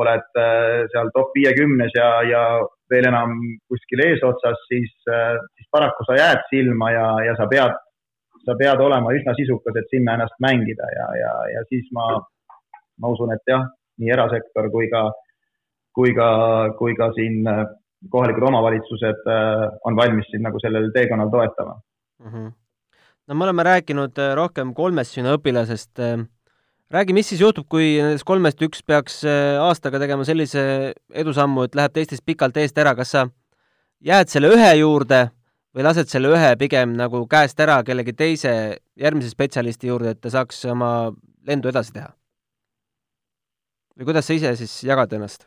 oled äh, seal top viiekümnes ja, ja veel enam kuskil eesotsas, siis, äh, siis paraku sa jääd silma ja, ja sa pead, sa pead olema üsna sisukas, et sinna ennast mängida ja, ja, ja siis ma, ma usun, et jah, nii erasektor kui ka, kui ka, kui ka siin kohalikud omavalitsused äh, on valmis sind nagu sellel teekonnal toetama mm.
-hmm. no me oleme rääkinud äh, rohkem kolmest sinu õpilasest. Äh, räägi, mis siis juhtub, kui nendest kolmest üks peaks aastaga tegema sellise edusammu, et läheb teistest pikalt eest ära, kas sa jääd selle ühe juurde või lased selle ühe pigem nagu käest ära kellegi teise järgmise spetsialisti juurde, et ta saaks oma lendu edasi teha? või kuidas sa ise siis jagad ennast?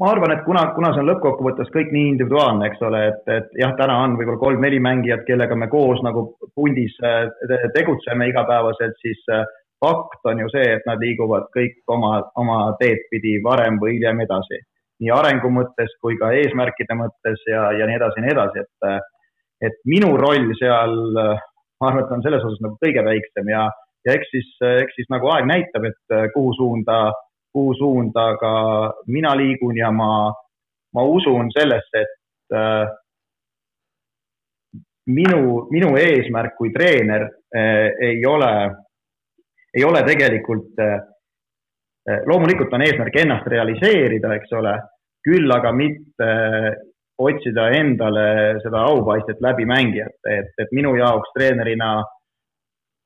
Ma arvan, et kuna, kuna see on lõppkokkuvõttes kõik nii individuaalne, eks ole, et, et jah, täna on võib-olla kolm-neli mängijat, kellega me koos nagu pundis äh, tegutseme igapäevaselt, siis äh, fakt on ju see, et nad liiguvad kõik oma, oma teed pidi varem või hiljem edasi. nii arengu mõttes kui ka eesmärkide mõttes ja, ja nii edasi ja nii edasi, et, et minu roll seal, ma arvan, et on selles osas nagu kõige väiksem ja, ja eks siis, eks siis nagu aeg näitab, et kuhu suunda, kuhu suunda ka mina liigun ja ma, ma usun sellesse, et äh, minu, minu eesmärk kui treener äh, ei ole, ei ole tegelikult äh,, loomulikult on eesmärk ennast realiseerida, eks ole, küll aga mitte otsida endale seda aupaistet läbi mängijate, et, et minu jaoks treenerina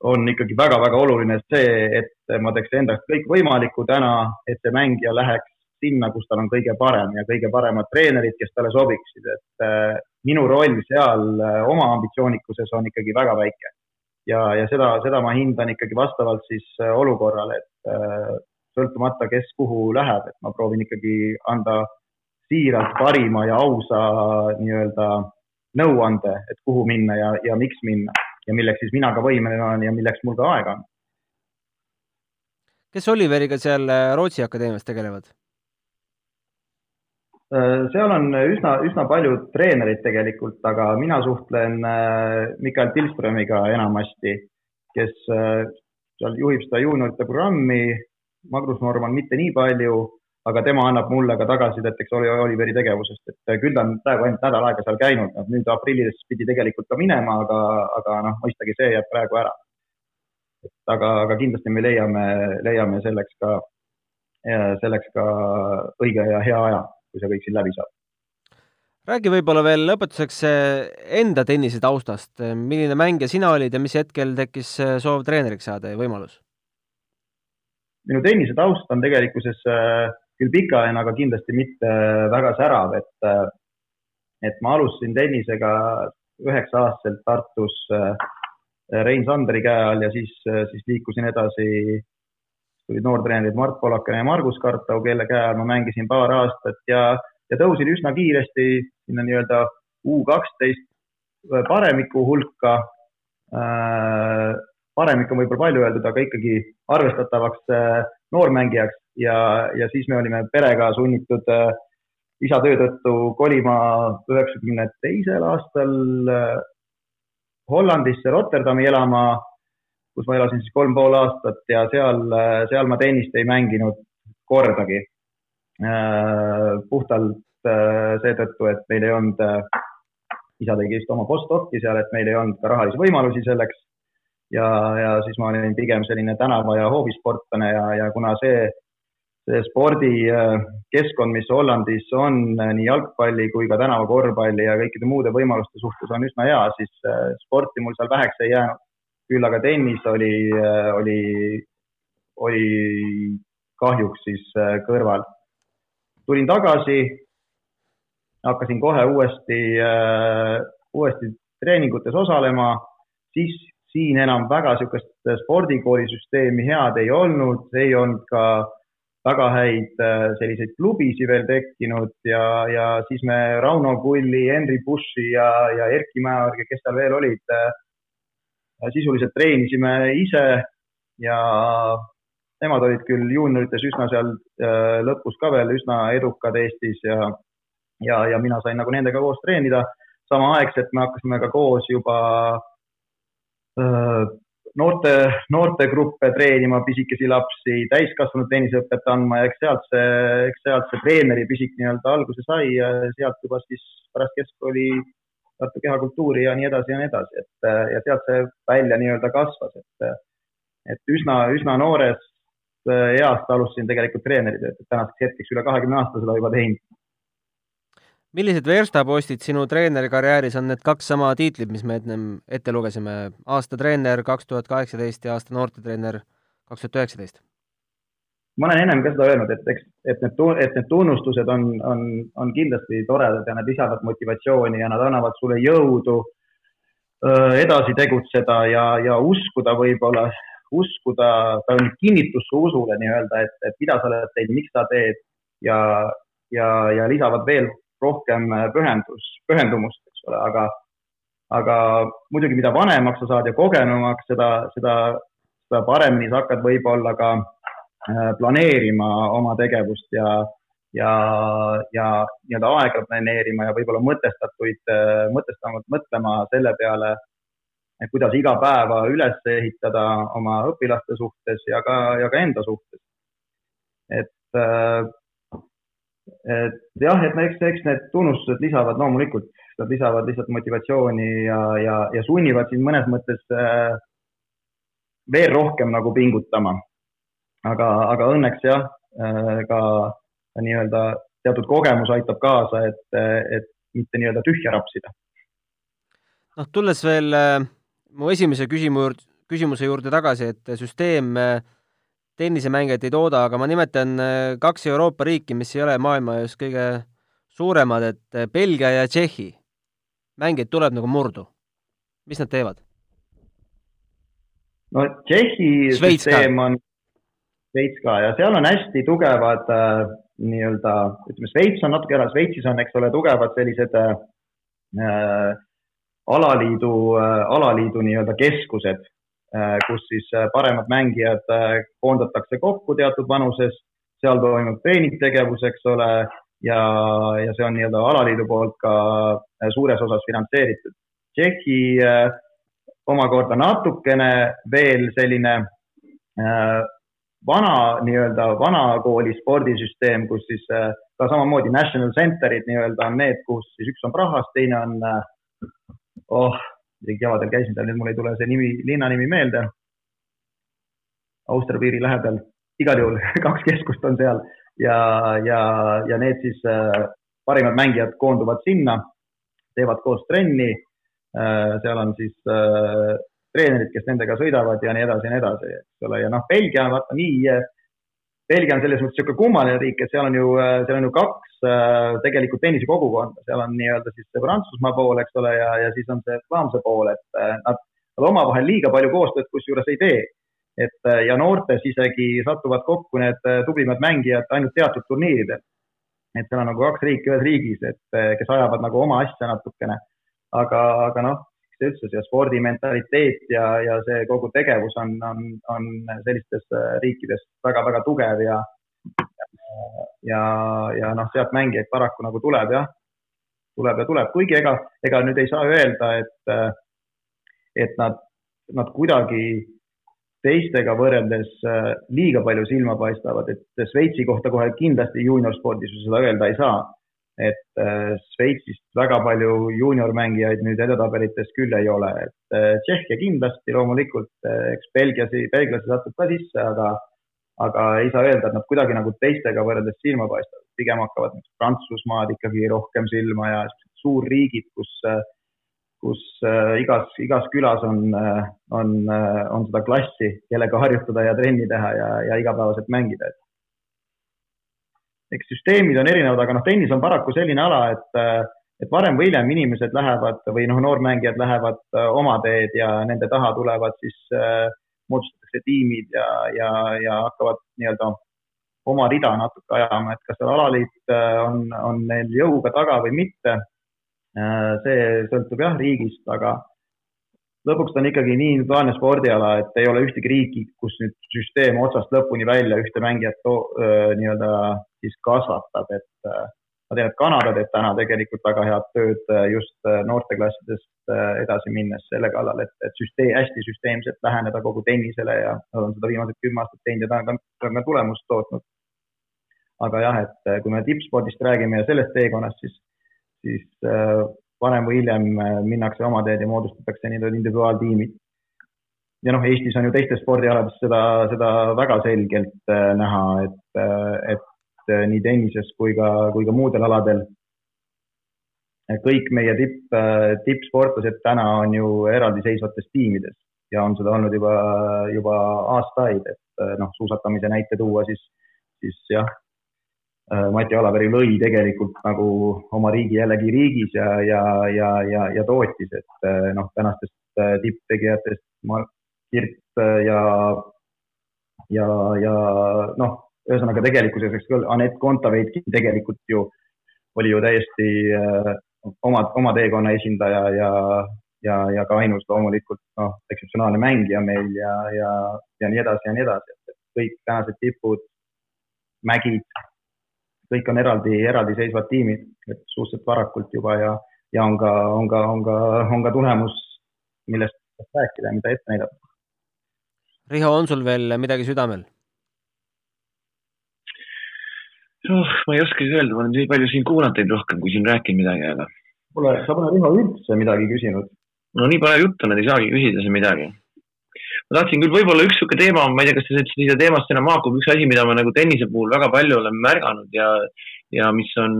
on ikkagi väga-väga oluline see, et ma teeks endast kõikvõimalikku täna, et see mängija läheks sinna, kus tal on kõige parem ja kõige paremad treenerid, kes talle sobiksid, et äh, minu roll seal äh, oma ambitsioonikuses on ikkagi väga väike. ja, ja seda, seda ma hindan ikkagi vastavalt siis äh, olukorrale, et sõltumata, kes kuhu läheb, et ma proovin ikkagi anda siiralt parima ja ausa nii-öelda nõuande, et kuhu minna ja, ja miks minna ja milleks siis mina ka võimeline olen ja milleks mul ka aega on.
kes Oliveriga seal äh, Rootsi akadeemias tegelevad?
Äh, seal on üsna, üsna paljud treenerid tegelikult, aga mina suhtlen äh, Mikael Tilströmiga enamasti, kes seal juhib seda juuniorite programmi. Magnus Norman mitte nii palju aga tema annab mulle ka tagasisidet, eks ole, Oliveri tegevusest, et küll ta on praegu ainult nädal aega seal käinud, noh nüüd aprillis pidi tegelikult ka minema, aga, aga noh, mõistagi see jääb praegu ära. et aga, aga kindlasti me leiame, leiame selleks ka, selleks ka õige ja hea aja, kui see kõik siin läbi saab
räägi võib-olla veel lõpetuseks enda tennise taustast, milline mängija sina olid ja mis hetkel tekkis soov treeneriks saada ja võimalus?
minu tennise taust on tegelikkuses äh, küll pikaajaline, aga kindlasti mitte väga särav, et, et ma alustasin tennisega üheksa-aastaselt Tartus äh, Rein Sanderi käe all ja siis, siis liikusin edasi, tulid noortreenerid Mart Polakene ja Margus Kartau, kelle käe all ma mängisin paar aastat ja, ja tõusin üsna kiiresti sinna nii-öelda U kaksteist paremiku hulka äh,. paremik on võib-olla palju öeldud, aga ikkagi arvestatavaks äh, noormängijaks ja, ja siis me olime perega sunnitud äh, isa töö tõttu kolima üheksakümne teisel aastal äh, Hollandisse Rotterdami elama, kus ma elasin siis kolm pool aastat ja seal, äh, seal ma tennist ei mänginud kordagi. puhtalt seetõttu, et meil ei olnud, isa tegi just oma postdoc'i seal, et meil ei olnud ka rahalisi võimalusi selleks. ja, ja siis ma olin pigem selline tänava ja hoovisportlane ja, ja kuna see see spordikeskkond, mis Hollandis on nii jalgpalli kui ka tänavakorvpalli ja kõikide muude võimaluste suhtes on üsna hea, siis äh, sporti mul seal väheks ei jäänud. küll aga tennis oli, äh, oli, oli kahjuks siis äh, kõrval. tulin tagasi, hakkasin kohe uuesti, uuesti treeningutes osalema, siis siin enam väga niisugust spordikoolisüsteemi head ei olnud, ei olnud ka väga häid äh, selliseid klubisid veel tekkinud ja, ja siis me Rauno Kulli, Henri Bushi ja, ja Erki Mäeorgi, kes seal veel olid, äh, sisuliselt treenisime ise ja nemad olid küll juuniorites üsna seal äh, lõpus ka veel üsna edukad Eestis ja, ja, ja mina sain nagu nendega koos treenida. samaaegselt me hakkasime ka koos juba noorte, noortegruppe treenima, pisikesi lapsi, täiskasvanud tenniseõpet andma ja eks sealt see, eks sealt see treeneri pisik nii-öelda alguse sai ja sealt juba siis pärast keskkooli Tartu kehakultuuri ja nii edasi ja nii edasi, et ja sealt see välja nii-öelda kasvas, et, et üsna, üsna noorest east alustasin tegelikult treeneritööd, et tänaseks hetkeks üle kahekümne aasta seda juba teinud
millised verstapostid sinu treenerikarjääris on need kaks sama tiitlit, mis me ennem ette lugesime, aasta treener kaks tuhat kaheksateist ja aasta noortetreener kaks tuhat üheksateist?
ma olen ennem ka seda öelnud, et eks, et need, et need tunnustused on, on, on kindlasti toredad ja nad lisavad motivatsiooni ja nad annavad sulle jõudu edasi tegutseda ja, ja uskuda võib-olla, uskuda, ta on kinnitus su usule nii-öelda, et, et mida sa oled teinud, miks sa teed ja, ja, ja lisavad veel rohkem äh, pühendus, pühendumust, eks ole, aga, aga muidugi, mida vanemaks sa saad ja kogenumaks, seda, seda, seda paremini sa hakkad võib-olla ka äh, planeerima oma tegevust ja, ja, ja nii-öelda aega planeerima ja võib-olla mõtestatuid, äh, mõtestavalt mõtlema selle peale, kuidas iga päeva üles ehitada oma õpilaste suhtes ja ka, ja ka enda suhtes. et, et jah, et eks, eks need tunnustused lisavad loomulikult, nad lisavad lihtsalt motivatsiooni ja, ja, ja sunnivad sind mõnes mõttes veel rohkem nagu pingutama. aga, aga õnneks jah, ka nii-öelda teatud kogemus aitab kaasa, et, et mitte nii-öelda tühja rapsida.
noh, tulles veel äh, mu esimese küsimu juurde, küsimuse juurde tagasi, et süsteem äh, tennisemängijaid ei tooda, aga ma nimetan äh, kaks Euroopa riiki, mis ei ole maailma just kõige suuremad, et Belgia ja Tšehhi. mängijaid tuleb nagu murdu. mis nad teevad?
no Tšehhi süsteem on, Šveits ka ja seal on hästi tugevad äh, nii-öelda, ütleme, Šveits on natuke ära, Šveitsis on, eks ole, tugevad sellised äh, alaliidu äh,, alaliidu nii-öelda keskused äh,, kus siis äh, paremad mängijad äh, koondatakse kokku teatud vanuses, seal toimub treeningtegevus, eks ole, ja, ja see on nii-öelda alaliidu poolt ka äh, suures osas finantseeritud. Tšehhi äh, omakorda natukene veel selline äh, vana nii-öelda vanakooli spordisüsteem, kus siis äh, ka samamoodi national center'id nii-öelda on need, kus siis üks on Prahas, teine on äh, oh, isegi kevadel käisin seal, nüüd mul ei tule see nimi, linna nimi meelde. Austria piiri lähedal, igal juhul kaks keskust on seal ja, ja, ja need siis äh, parimad mängijad koonduvad sinna, teevad koos trenni äh,. seal on siis äh, treenerid, kes nendega sõidavad ja nii edasi ja nii edasi, eks ole, ja noh, Belgia on vaata nii, Belgia on selles mõttes niisugune kummaline riik, et seal on ju, seal on ju kaks äh, tegelikult tennisekogukonda, seal on nii-öelda siis see Prantsusmaa pool, eks ole, ja, ja siis on see Flaamse pool, et äh, nad, nad omavahel liiga palju koostööd kusjuures ei tee. et äh, ja noortes isegi satuvad kokku need tublimad mängijad ainult teatud turniiridel. et seal on nagu kaks riiki ühes riigis, et kes ajavad nagu oma asja natukene. aga, aga noh, üldse see spordimentaliteet ja, ja see kogu tegevus on, on, on sellistes äh, riikides väga-väga tugev ja ja, ja noh, sealt mängijaid paraku nagu tuleb jah, tuleb ja tuleb, kuigi ega, ega nüüd ei saa öelda, et, äh, et nad, nad kuidagi teistega võrreldes äh, liiga palju silma paistavad, et Šveitsi kohta kohe kindlasti juuniorspordis seda öelda ei saa et äh, Šveitsist väga palju juuniormängijaid nüüd edetabelites küll ei ole, et äh, Tšehhia kindlasti loomulikult, äh, eks Belgiasi, belglasi satub ka sisse, aga, aga ei saa öelda, et nad kuidagi nagu teistega võrreldes silma paistavad, pigem hakkavad Prantsusmaad ikkagi rohkem silma ja suurriigid, kus, kus igas, igas külas on, on, on seda klassi, kellega harjutada ja trenni teha ja, ja igapäevaselt mängida, et eks süsteemid on erinevad, aga noh, tennis on paraku selline ala, et, et varem või hiljem inimesed lähevad või noh, noormängijad lähevad äh, oma teed ja nende taha tulevad siis äh, moodustatakse tiimid ja, ja, ja hakkavad nii-öelda oma rida natuke ajama, et kas seal alaliit äh, on, on neil jõuga taga või mitte. see sõltub jah riigist, aga lõpuks ta on ikkagi nii individuaalne spordiala, et ei ole ühtegi riiki, kus nüüd süsteem otsast lõpuni välja ühte mängijat nii-öelda siis kasvatab, et ma tean, et Kanada teeb täna tegelikult väga head tööd just noorteklassidest edasi minnes selle kallal, et, et süsteem, hästi süsteemselt läheneda kogu tennisele ja nad on seda viimased kümme aastat teinud ja ta on ka, ta on ka tulemust tootnud. aga jah, et kui me tippspordist räägime ja sellest teekonnast, siis, siis varem või hiljem äh, minnakse oma teed ja moodustatakse nii-öelda individuaaltiimid. ja noh, Eestis on ju teistes spordialades seda, seda väga selgelt äh, näha, et, äh, et nii tennises kui ka, kui ka muudel aladel. Kõik meie tipp, tippsportlased täna on ju eraldiseisvates tiimides ja on seda olnud juba, juba aastaid, et noh, suusatamise näite tuua, siis, siis jah, Mati Alaveri lõi tegelikult nagu oma riigi jällegi riigis ja, ja, ja, ja, ja tootis, et noh, tänastest tipptegijatest Mark Kirt ja, ja, ja noh, ühesõnaga tegelikkuses, eks küll, Anett Kontaveitki tegelikult ju oli ju täiesti oma, oma teekonna esindaja ja, ja, ja ka ainus loomulikult noh, ekseptsionaalne mängija meil ja, ja, ja nii edasi ja nii edasi, et kõik tänased tipud, mägid kõik on eraldi, eraldiseisvad tiimid, et suhteliselt varakult juba ja, ja on ka, on ka, on ka, on ka tulemus, millest rääkida ja mida ette näidata.
Riho, on sul veel midagi südamel?
Oh, ma ei oskagi öelda, ma olen nii palju siin kuulanud teid rohkem, kui siin rääkinud midagi, aga.
Pole, sa pole Riho üldse midagi küsinud.
no nii põnev jutt on, et ei saagi küsida siin midagi. ma tahtsin küll võib-olla üks niisugune teema, ma ei tea, kas te siia teemast enam haakub, üks asi, mida ma nagu tennise puhul väga palju olen märganud ja ja mis on,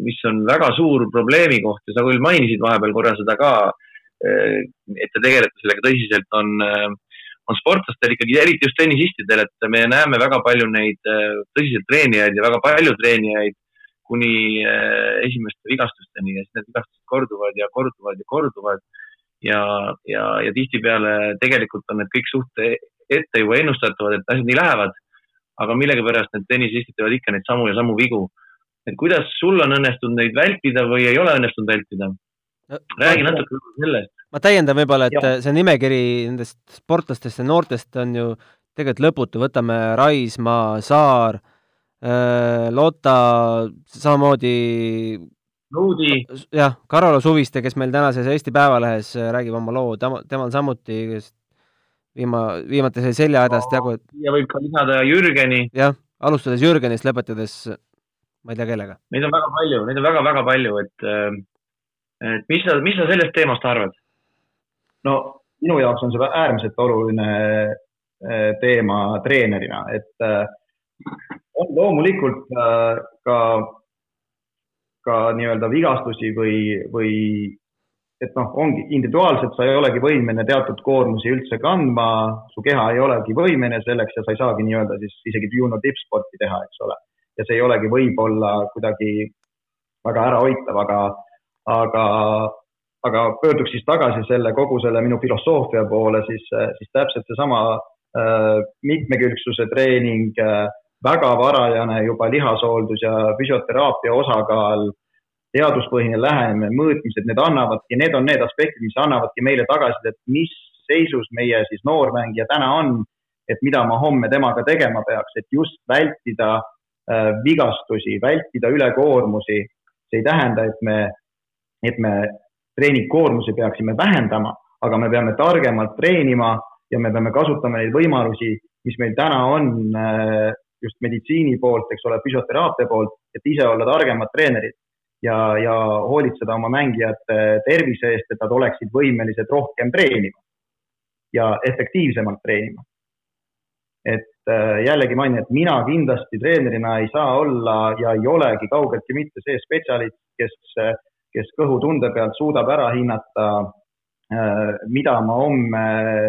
mis on väga suur probleemi koht ja sa küll mainisid vahepeal korra seda ka, et te tegelete sellega tõsiselt, on äh, on sportlastel ikkagi, eriti just tennisistidel, et me näeme väga palju neid äh, tõsiselt treenijaid ja väga palju treenijaid kuni äh, esimeste vigastusteni ja siis need vigastused korduvad ja korduvad ja korduvad. ja, ja, ja tihtipeale tegelikult on need kõik suht ette juba ennustatavad, et asjad nii lähevad. aga millegipärast need tennisistid teevad ikka neid samu ja samu vigu. et kuidas sul on õnnestunud neid vältida või ei ole õnnestunud vältida? räägi natuke sellest
ma täiendan võib-olla, et ja. see nimekiri nendest sportlastest ja noortest on ju tegelikult lõputu, võtame Raismaa, Saar äh,, Lotta, samamoodi
Luudi.
jah, Karola Suviste, kes meil tänases Eesti Päevalehes äh, räägib oma loo, tema, temal samuti viima-, viimati sai seljahädast jagu.
ja võib ka lisada Jürgeni.
jah, alustades Jürgenist, lõpetades ma ei tea kellega.
Neid on väga palju, neid on väga-väga palju, et äh, et mis sa, mis sa sellest teemast arvad?
No minu jaoks on see äärmiselt oluline äh, teema treenerina, et äh, on loomulikult äh, ka, ka nii-öelda vigastusi või, või et noh, ongi individuaalselt sa ei olegi võimeline teatud koormusi üldse kandma, su keha ei olegi võimeline selleks ja sa ei saagi nii-öelda siis isegi juunior tippsporti teha, eks ole. ja see ei olegi võib-olla kuidagi väga ärahoitav, aga, aga aga pöörduks siis tagasi selle kogu selle minu filosoofia poole, siis, siis täpselt seesama äh, mitmekülgsuse treening äh,, väga varajane juba lihashooldus ja füsioteraapia osakaal, teaduspõhine lähenemine, mõõtmised, need annavadki, need on need aspektid, mis annavadki meile tagasisidet, mis seisus meie siis noormängija täna on, et mida ma homme temaga tegema peaks, et just vältida äh, vigastusi, vältida ülekoormusi. see ei tähenda, et me, et me treeningkoormusi peaksime vähendama, aga me peame targemalt treenima ja me peame kasutama neid võimalusi, mis meil täna on äh, just meditsiini poolt, eks ole, füsioteraapia poolt, et ise olla targemad treenerid ja, ja hoolitseda oma mängijate tervise eest, et nad oleksid võimelised rohkem treenima ja efektiivsemalt treenima. et äh, jällegi mainin, et mina kindlasti treenerina ei saa olla ja ei olegi kaugeltki mitte see spetsialist, kes äh, kes kõhutunde pealt suudab ära hinnata, äh, mida ma homme,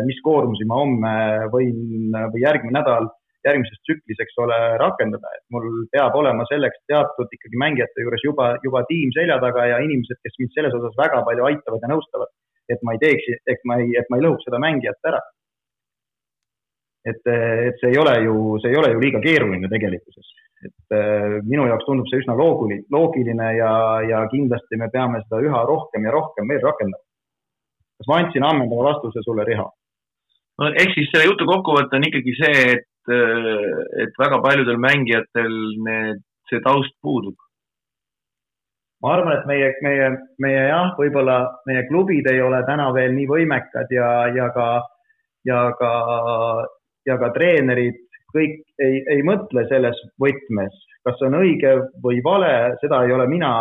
mis koormusi ma homme võin või järgmine nädal järgmises tsüklis, eks ole, rakendada, et mul peab olema selleks teatud ikkagi mängijate juures juba, juba tiim selja taga ja inimesed, kes mind selles osas väga palju aitavad ja nõustavad, et ma ei teeks, et ma ei, et ma ei lõhuks seda mängijat ära. et, et see ei ole ju, see ei ole ju liiga keeruline tegelikkuses et äh, minu jaoks tundub see üsna loogiline, loogiline ja, ja kindlasti me peame seda üha rohkem ja rohkem veel rakendama. kas ma andsin ammendava vastuse sulle, Riho?
no ehk siis selle jutu kokkuvõte on ikkagi see, et, äh, et väga paljudel mängijatel need, see taust puudub.
ma arvan, et meie, meie, meie jah, võib-olla meie klubid ei ole täna veel nii võimekad ja, ja ka, ja ka, ja ka treenerid kõik ei, ei mõtle selles võtmes, kas see on õige või vale, seda ei ole mina,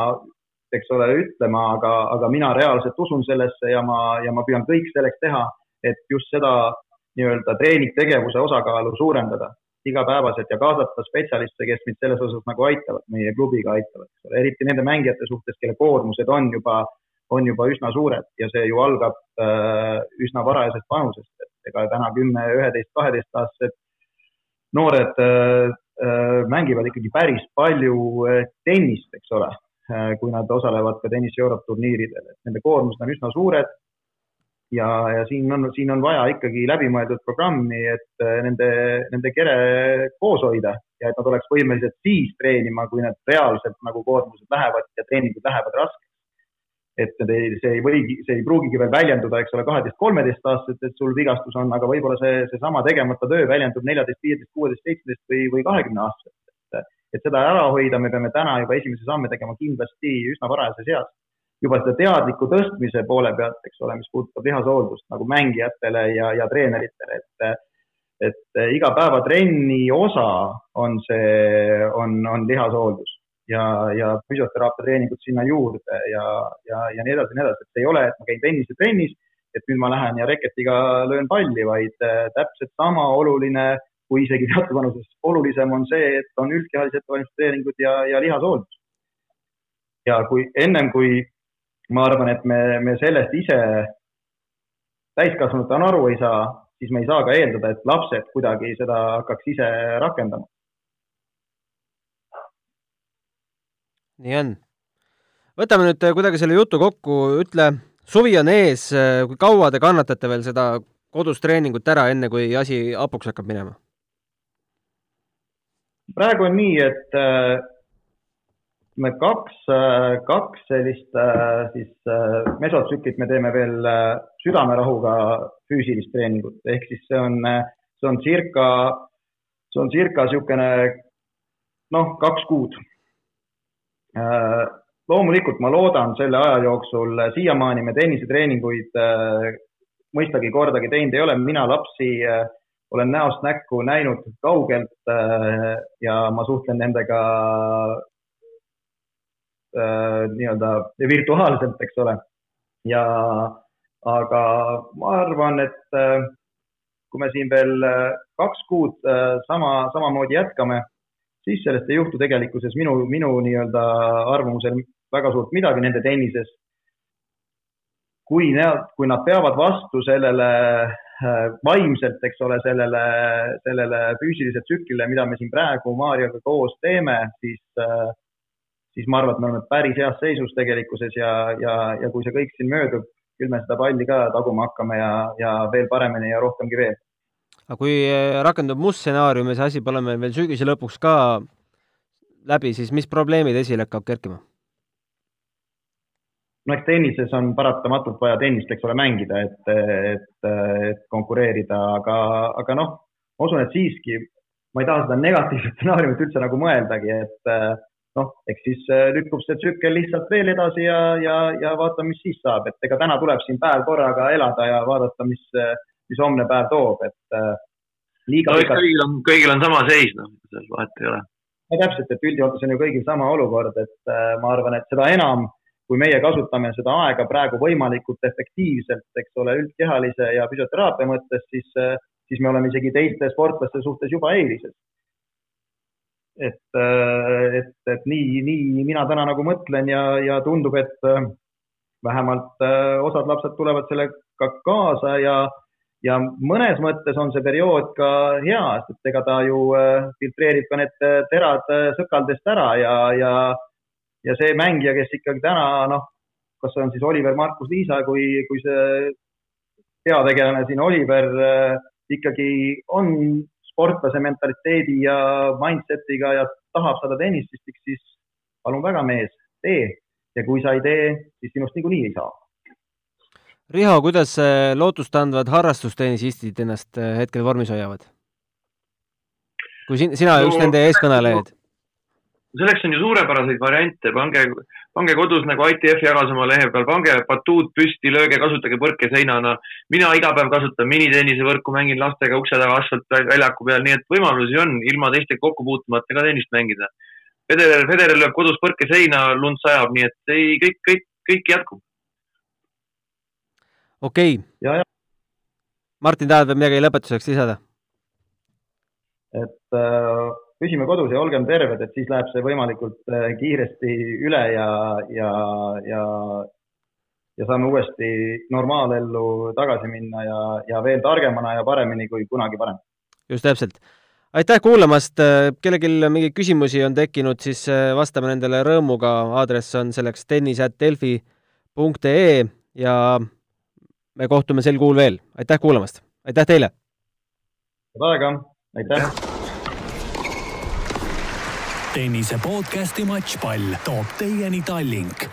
eks ole, ütlema, aga, aga mina reaalselt usun sellesse ja ma, ja ma püüan kõik selleks teha, et just seda nii-öelda treeningtegevuse osakaalu suurendada igapäevaselt ja kaasata spetsialiste, kes mind selles osas nagu aitavad, meie klubiga aitavad, eks ole, eriti nende mängijate suhtes, kelle koormused on juba, on juba üsna suured ja see ju algab äh, üsna varajasest vanusest, et ega täna kümme, üheteist, kaheteistaastased noored äh, äh, mängivad ikkagi päris palju äh, tennist, eks ole, kui nad osalevad ka tennis Europe turniiridel, et nende koormused on üsna suured. ja, ja siin on, siin on vaja ikkagi läbimõeldud programmi, et nende, nende kere koos hoida ja et nad oleks võimelised siis treenima, kui need reaalselt nagu koormused lähevad ja treeningud lähevad raskeks et ei, see ei võigi, see ei pruugigi veel väljenduda, eks ole, kaheteist, kolmeteist aastaselt, et sul vigastus on, aga võib-olla see, seesama tegemata töö väljendub neljateist, viieteist, kuueteist, seitseteist või, või kahekümne aastaselt. et seda ära hoida, me peame täna juba esimese samme tegema kindlasti üsna varajases eas. juba seda teadliku tõstmise poole pealt, eks ole, mis puudutab lihashooldust nagu mängijatele ja, ja treeneritele, et et igapäevatrenni osa on see, on, on lihashooldus ja, ja füsioteraapia treeningud sinna juurde ja, ja, ja nii edasi ja nii edasi, et ei ole, et ma käin tennisetrennis, et nüüd ma lähen ja reketiga löön palli, vaid äh, täpselt sama oluline kui isegi teatud vanuses olulisem on see, et on üldkehalised ettevalmistustreeningud ja, ja lihashooldus. ja kui ennem, kui ma arvan, et me, me sellest ise täiskasvanutena aru ei saa, siis me ei saa ka eeldada, et lapsed kuidagi seda hakkaks ise rakendama.
Nii on. võtame nüüd kuidagi selle jutu kokku, ütle, suvi on ees, kui kaua te kannatate veel seda kodus treeningut ära, enne kui asi hapuks hakkab minema?
praegu on nii, et me kaks, kaks sellist äh, siis äh, mesotsüklit me teeme veel äh, südamerahuga füüsilist treeningut, ehk siis see on, see on circa, see on circa niisugune noh, kaks kuud. Loomulikult ma loodan selle aja jooksul, siiamaani me tennisetreeninguid mõistagi kordagi teinud ei ole, mina lapsi olen näost näkku näinud kaugelt ja ma suhtlen nendega Äh, nii-öelda virtuaalselt, eks ole. ja aga ma arvan, et äh, kui me siin veel äh, kaks kuud sama, samamoodi jätkame, siis sellest ei juhtu tegelikkuses minu, minu nii-öelda arvamusel väga suurt midagi nende tennises. kui nad, kui nad peavad vastu sellele vaimselt, eks ole, sellele, sellele füüsilisele tsüklile, mida me siin praegu Marioga koos teeme, siis äh, siis ma arvan, et me oleme päris heas seisus tegelikkuses ja, ja, ja kui see kõik siin möödub, küll me seda palli ka taguma hakkame ja, ja veel paremini ja rohkemgi veel.
Aga kui eh, rakendub must stsenaarium ja see asi pole meil veel sügise lõpuks ka läbi, siis mis probleemid esile hakkab kerkima?
no eks tennises on paratamatult vaja tennist, eks ole, mängida, et, et, et konkureerida, aga, aga noh, ma usun, et siiski ma ei taha seda negatiivset stsenaariumit üldse nagu mõeldagi, et noh, eks siis äh, lükkub see tsükkel lihtsalt veel edasi ja, ja, ja vaatame, mis siis saab, et ega täna tuleb siin päev korraga elada ja vaadata, mis, mis homne päev toob, et äh,
liiga no, pikalt. kõigil on, kõigil on sama seis, noh, selles vahet ei ole.
no täpselt, et üldjoontes on ju kõigil sama olukord, et äh, ma arvan, et seda enam, kui meie kasutame seda aega praegu võimalikult efektiivselt, eks ole, üldkehalise ja füsioteraapia mõttes, siis, siis me oleme isegi teiste sportlaste suhtes juba eelises et, äh, et, et nii, nii mina täna nagu mõtlen ja, ja tundub, et äh, vähemalt äh, osad lapsed tulevad sellega kaasa ja, ja mõnes mõttes on see periood ka hea, sest ega ta ju filtreerib ka need terad sõkaldest ära ja, ja, ja see mängija, kes ikkagi täna noh, kas see on siis Oliver Markus Liisa, kui, kui see peategelane siin Oliver ikkagi on sportlase mentaliteedi ja mindset'iga ja tahab saada tennististiks, siis palun väga, mees, tee. ja kui sa ei tee, siis sinust niikuinii ei saa.
Riho, kuidas lootustandvad harrastustennisistid ennast äh, hetkel vormis hoiavad? kui sin-, sina no, üks nende eeskõnelejaid
selleks on ju suurepäraseid variante, pange, pange kodus nagu ITF jagas oma lehe peal, pange batuut püsti, lööge, kasutage põrkeseinana. mina iga päev kasutan minitennisevõrku, mängin lastega ukse taga asfaltväljaku peal, nii et võimalusi on ilma teistega kokku puutumata ka tennist mängida. Federer, Federer lööb kodus põrkeseina, lund sajab, nii et ei, kõik, kõik, kõik jätkub.
Okei okay.. Martin, tahad veel midagi lõpetuseks lisada?
et äh püsime kodus ja olgem terved, et siis läheb see võimalikult äh, kiiresti üle ja, ja, ja, ja saame uuesti normaalellu tagasi minna ja, ja veel targemana ja paremini kui kunagi varem.
just täpselt. aitäh kuulamast, kellelgi mingeid küsimusi on tekkinud, siis äh, vastame nendele rõõmuga, aadress on selleks tennis.delfi.ee ja me kohtume sel kuul veel. aitäh kuulamast, aitäh teile!
head aega, aitäh!
tennise podcasti Matšpall toob teieni Tallink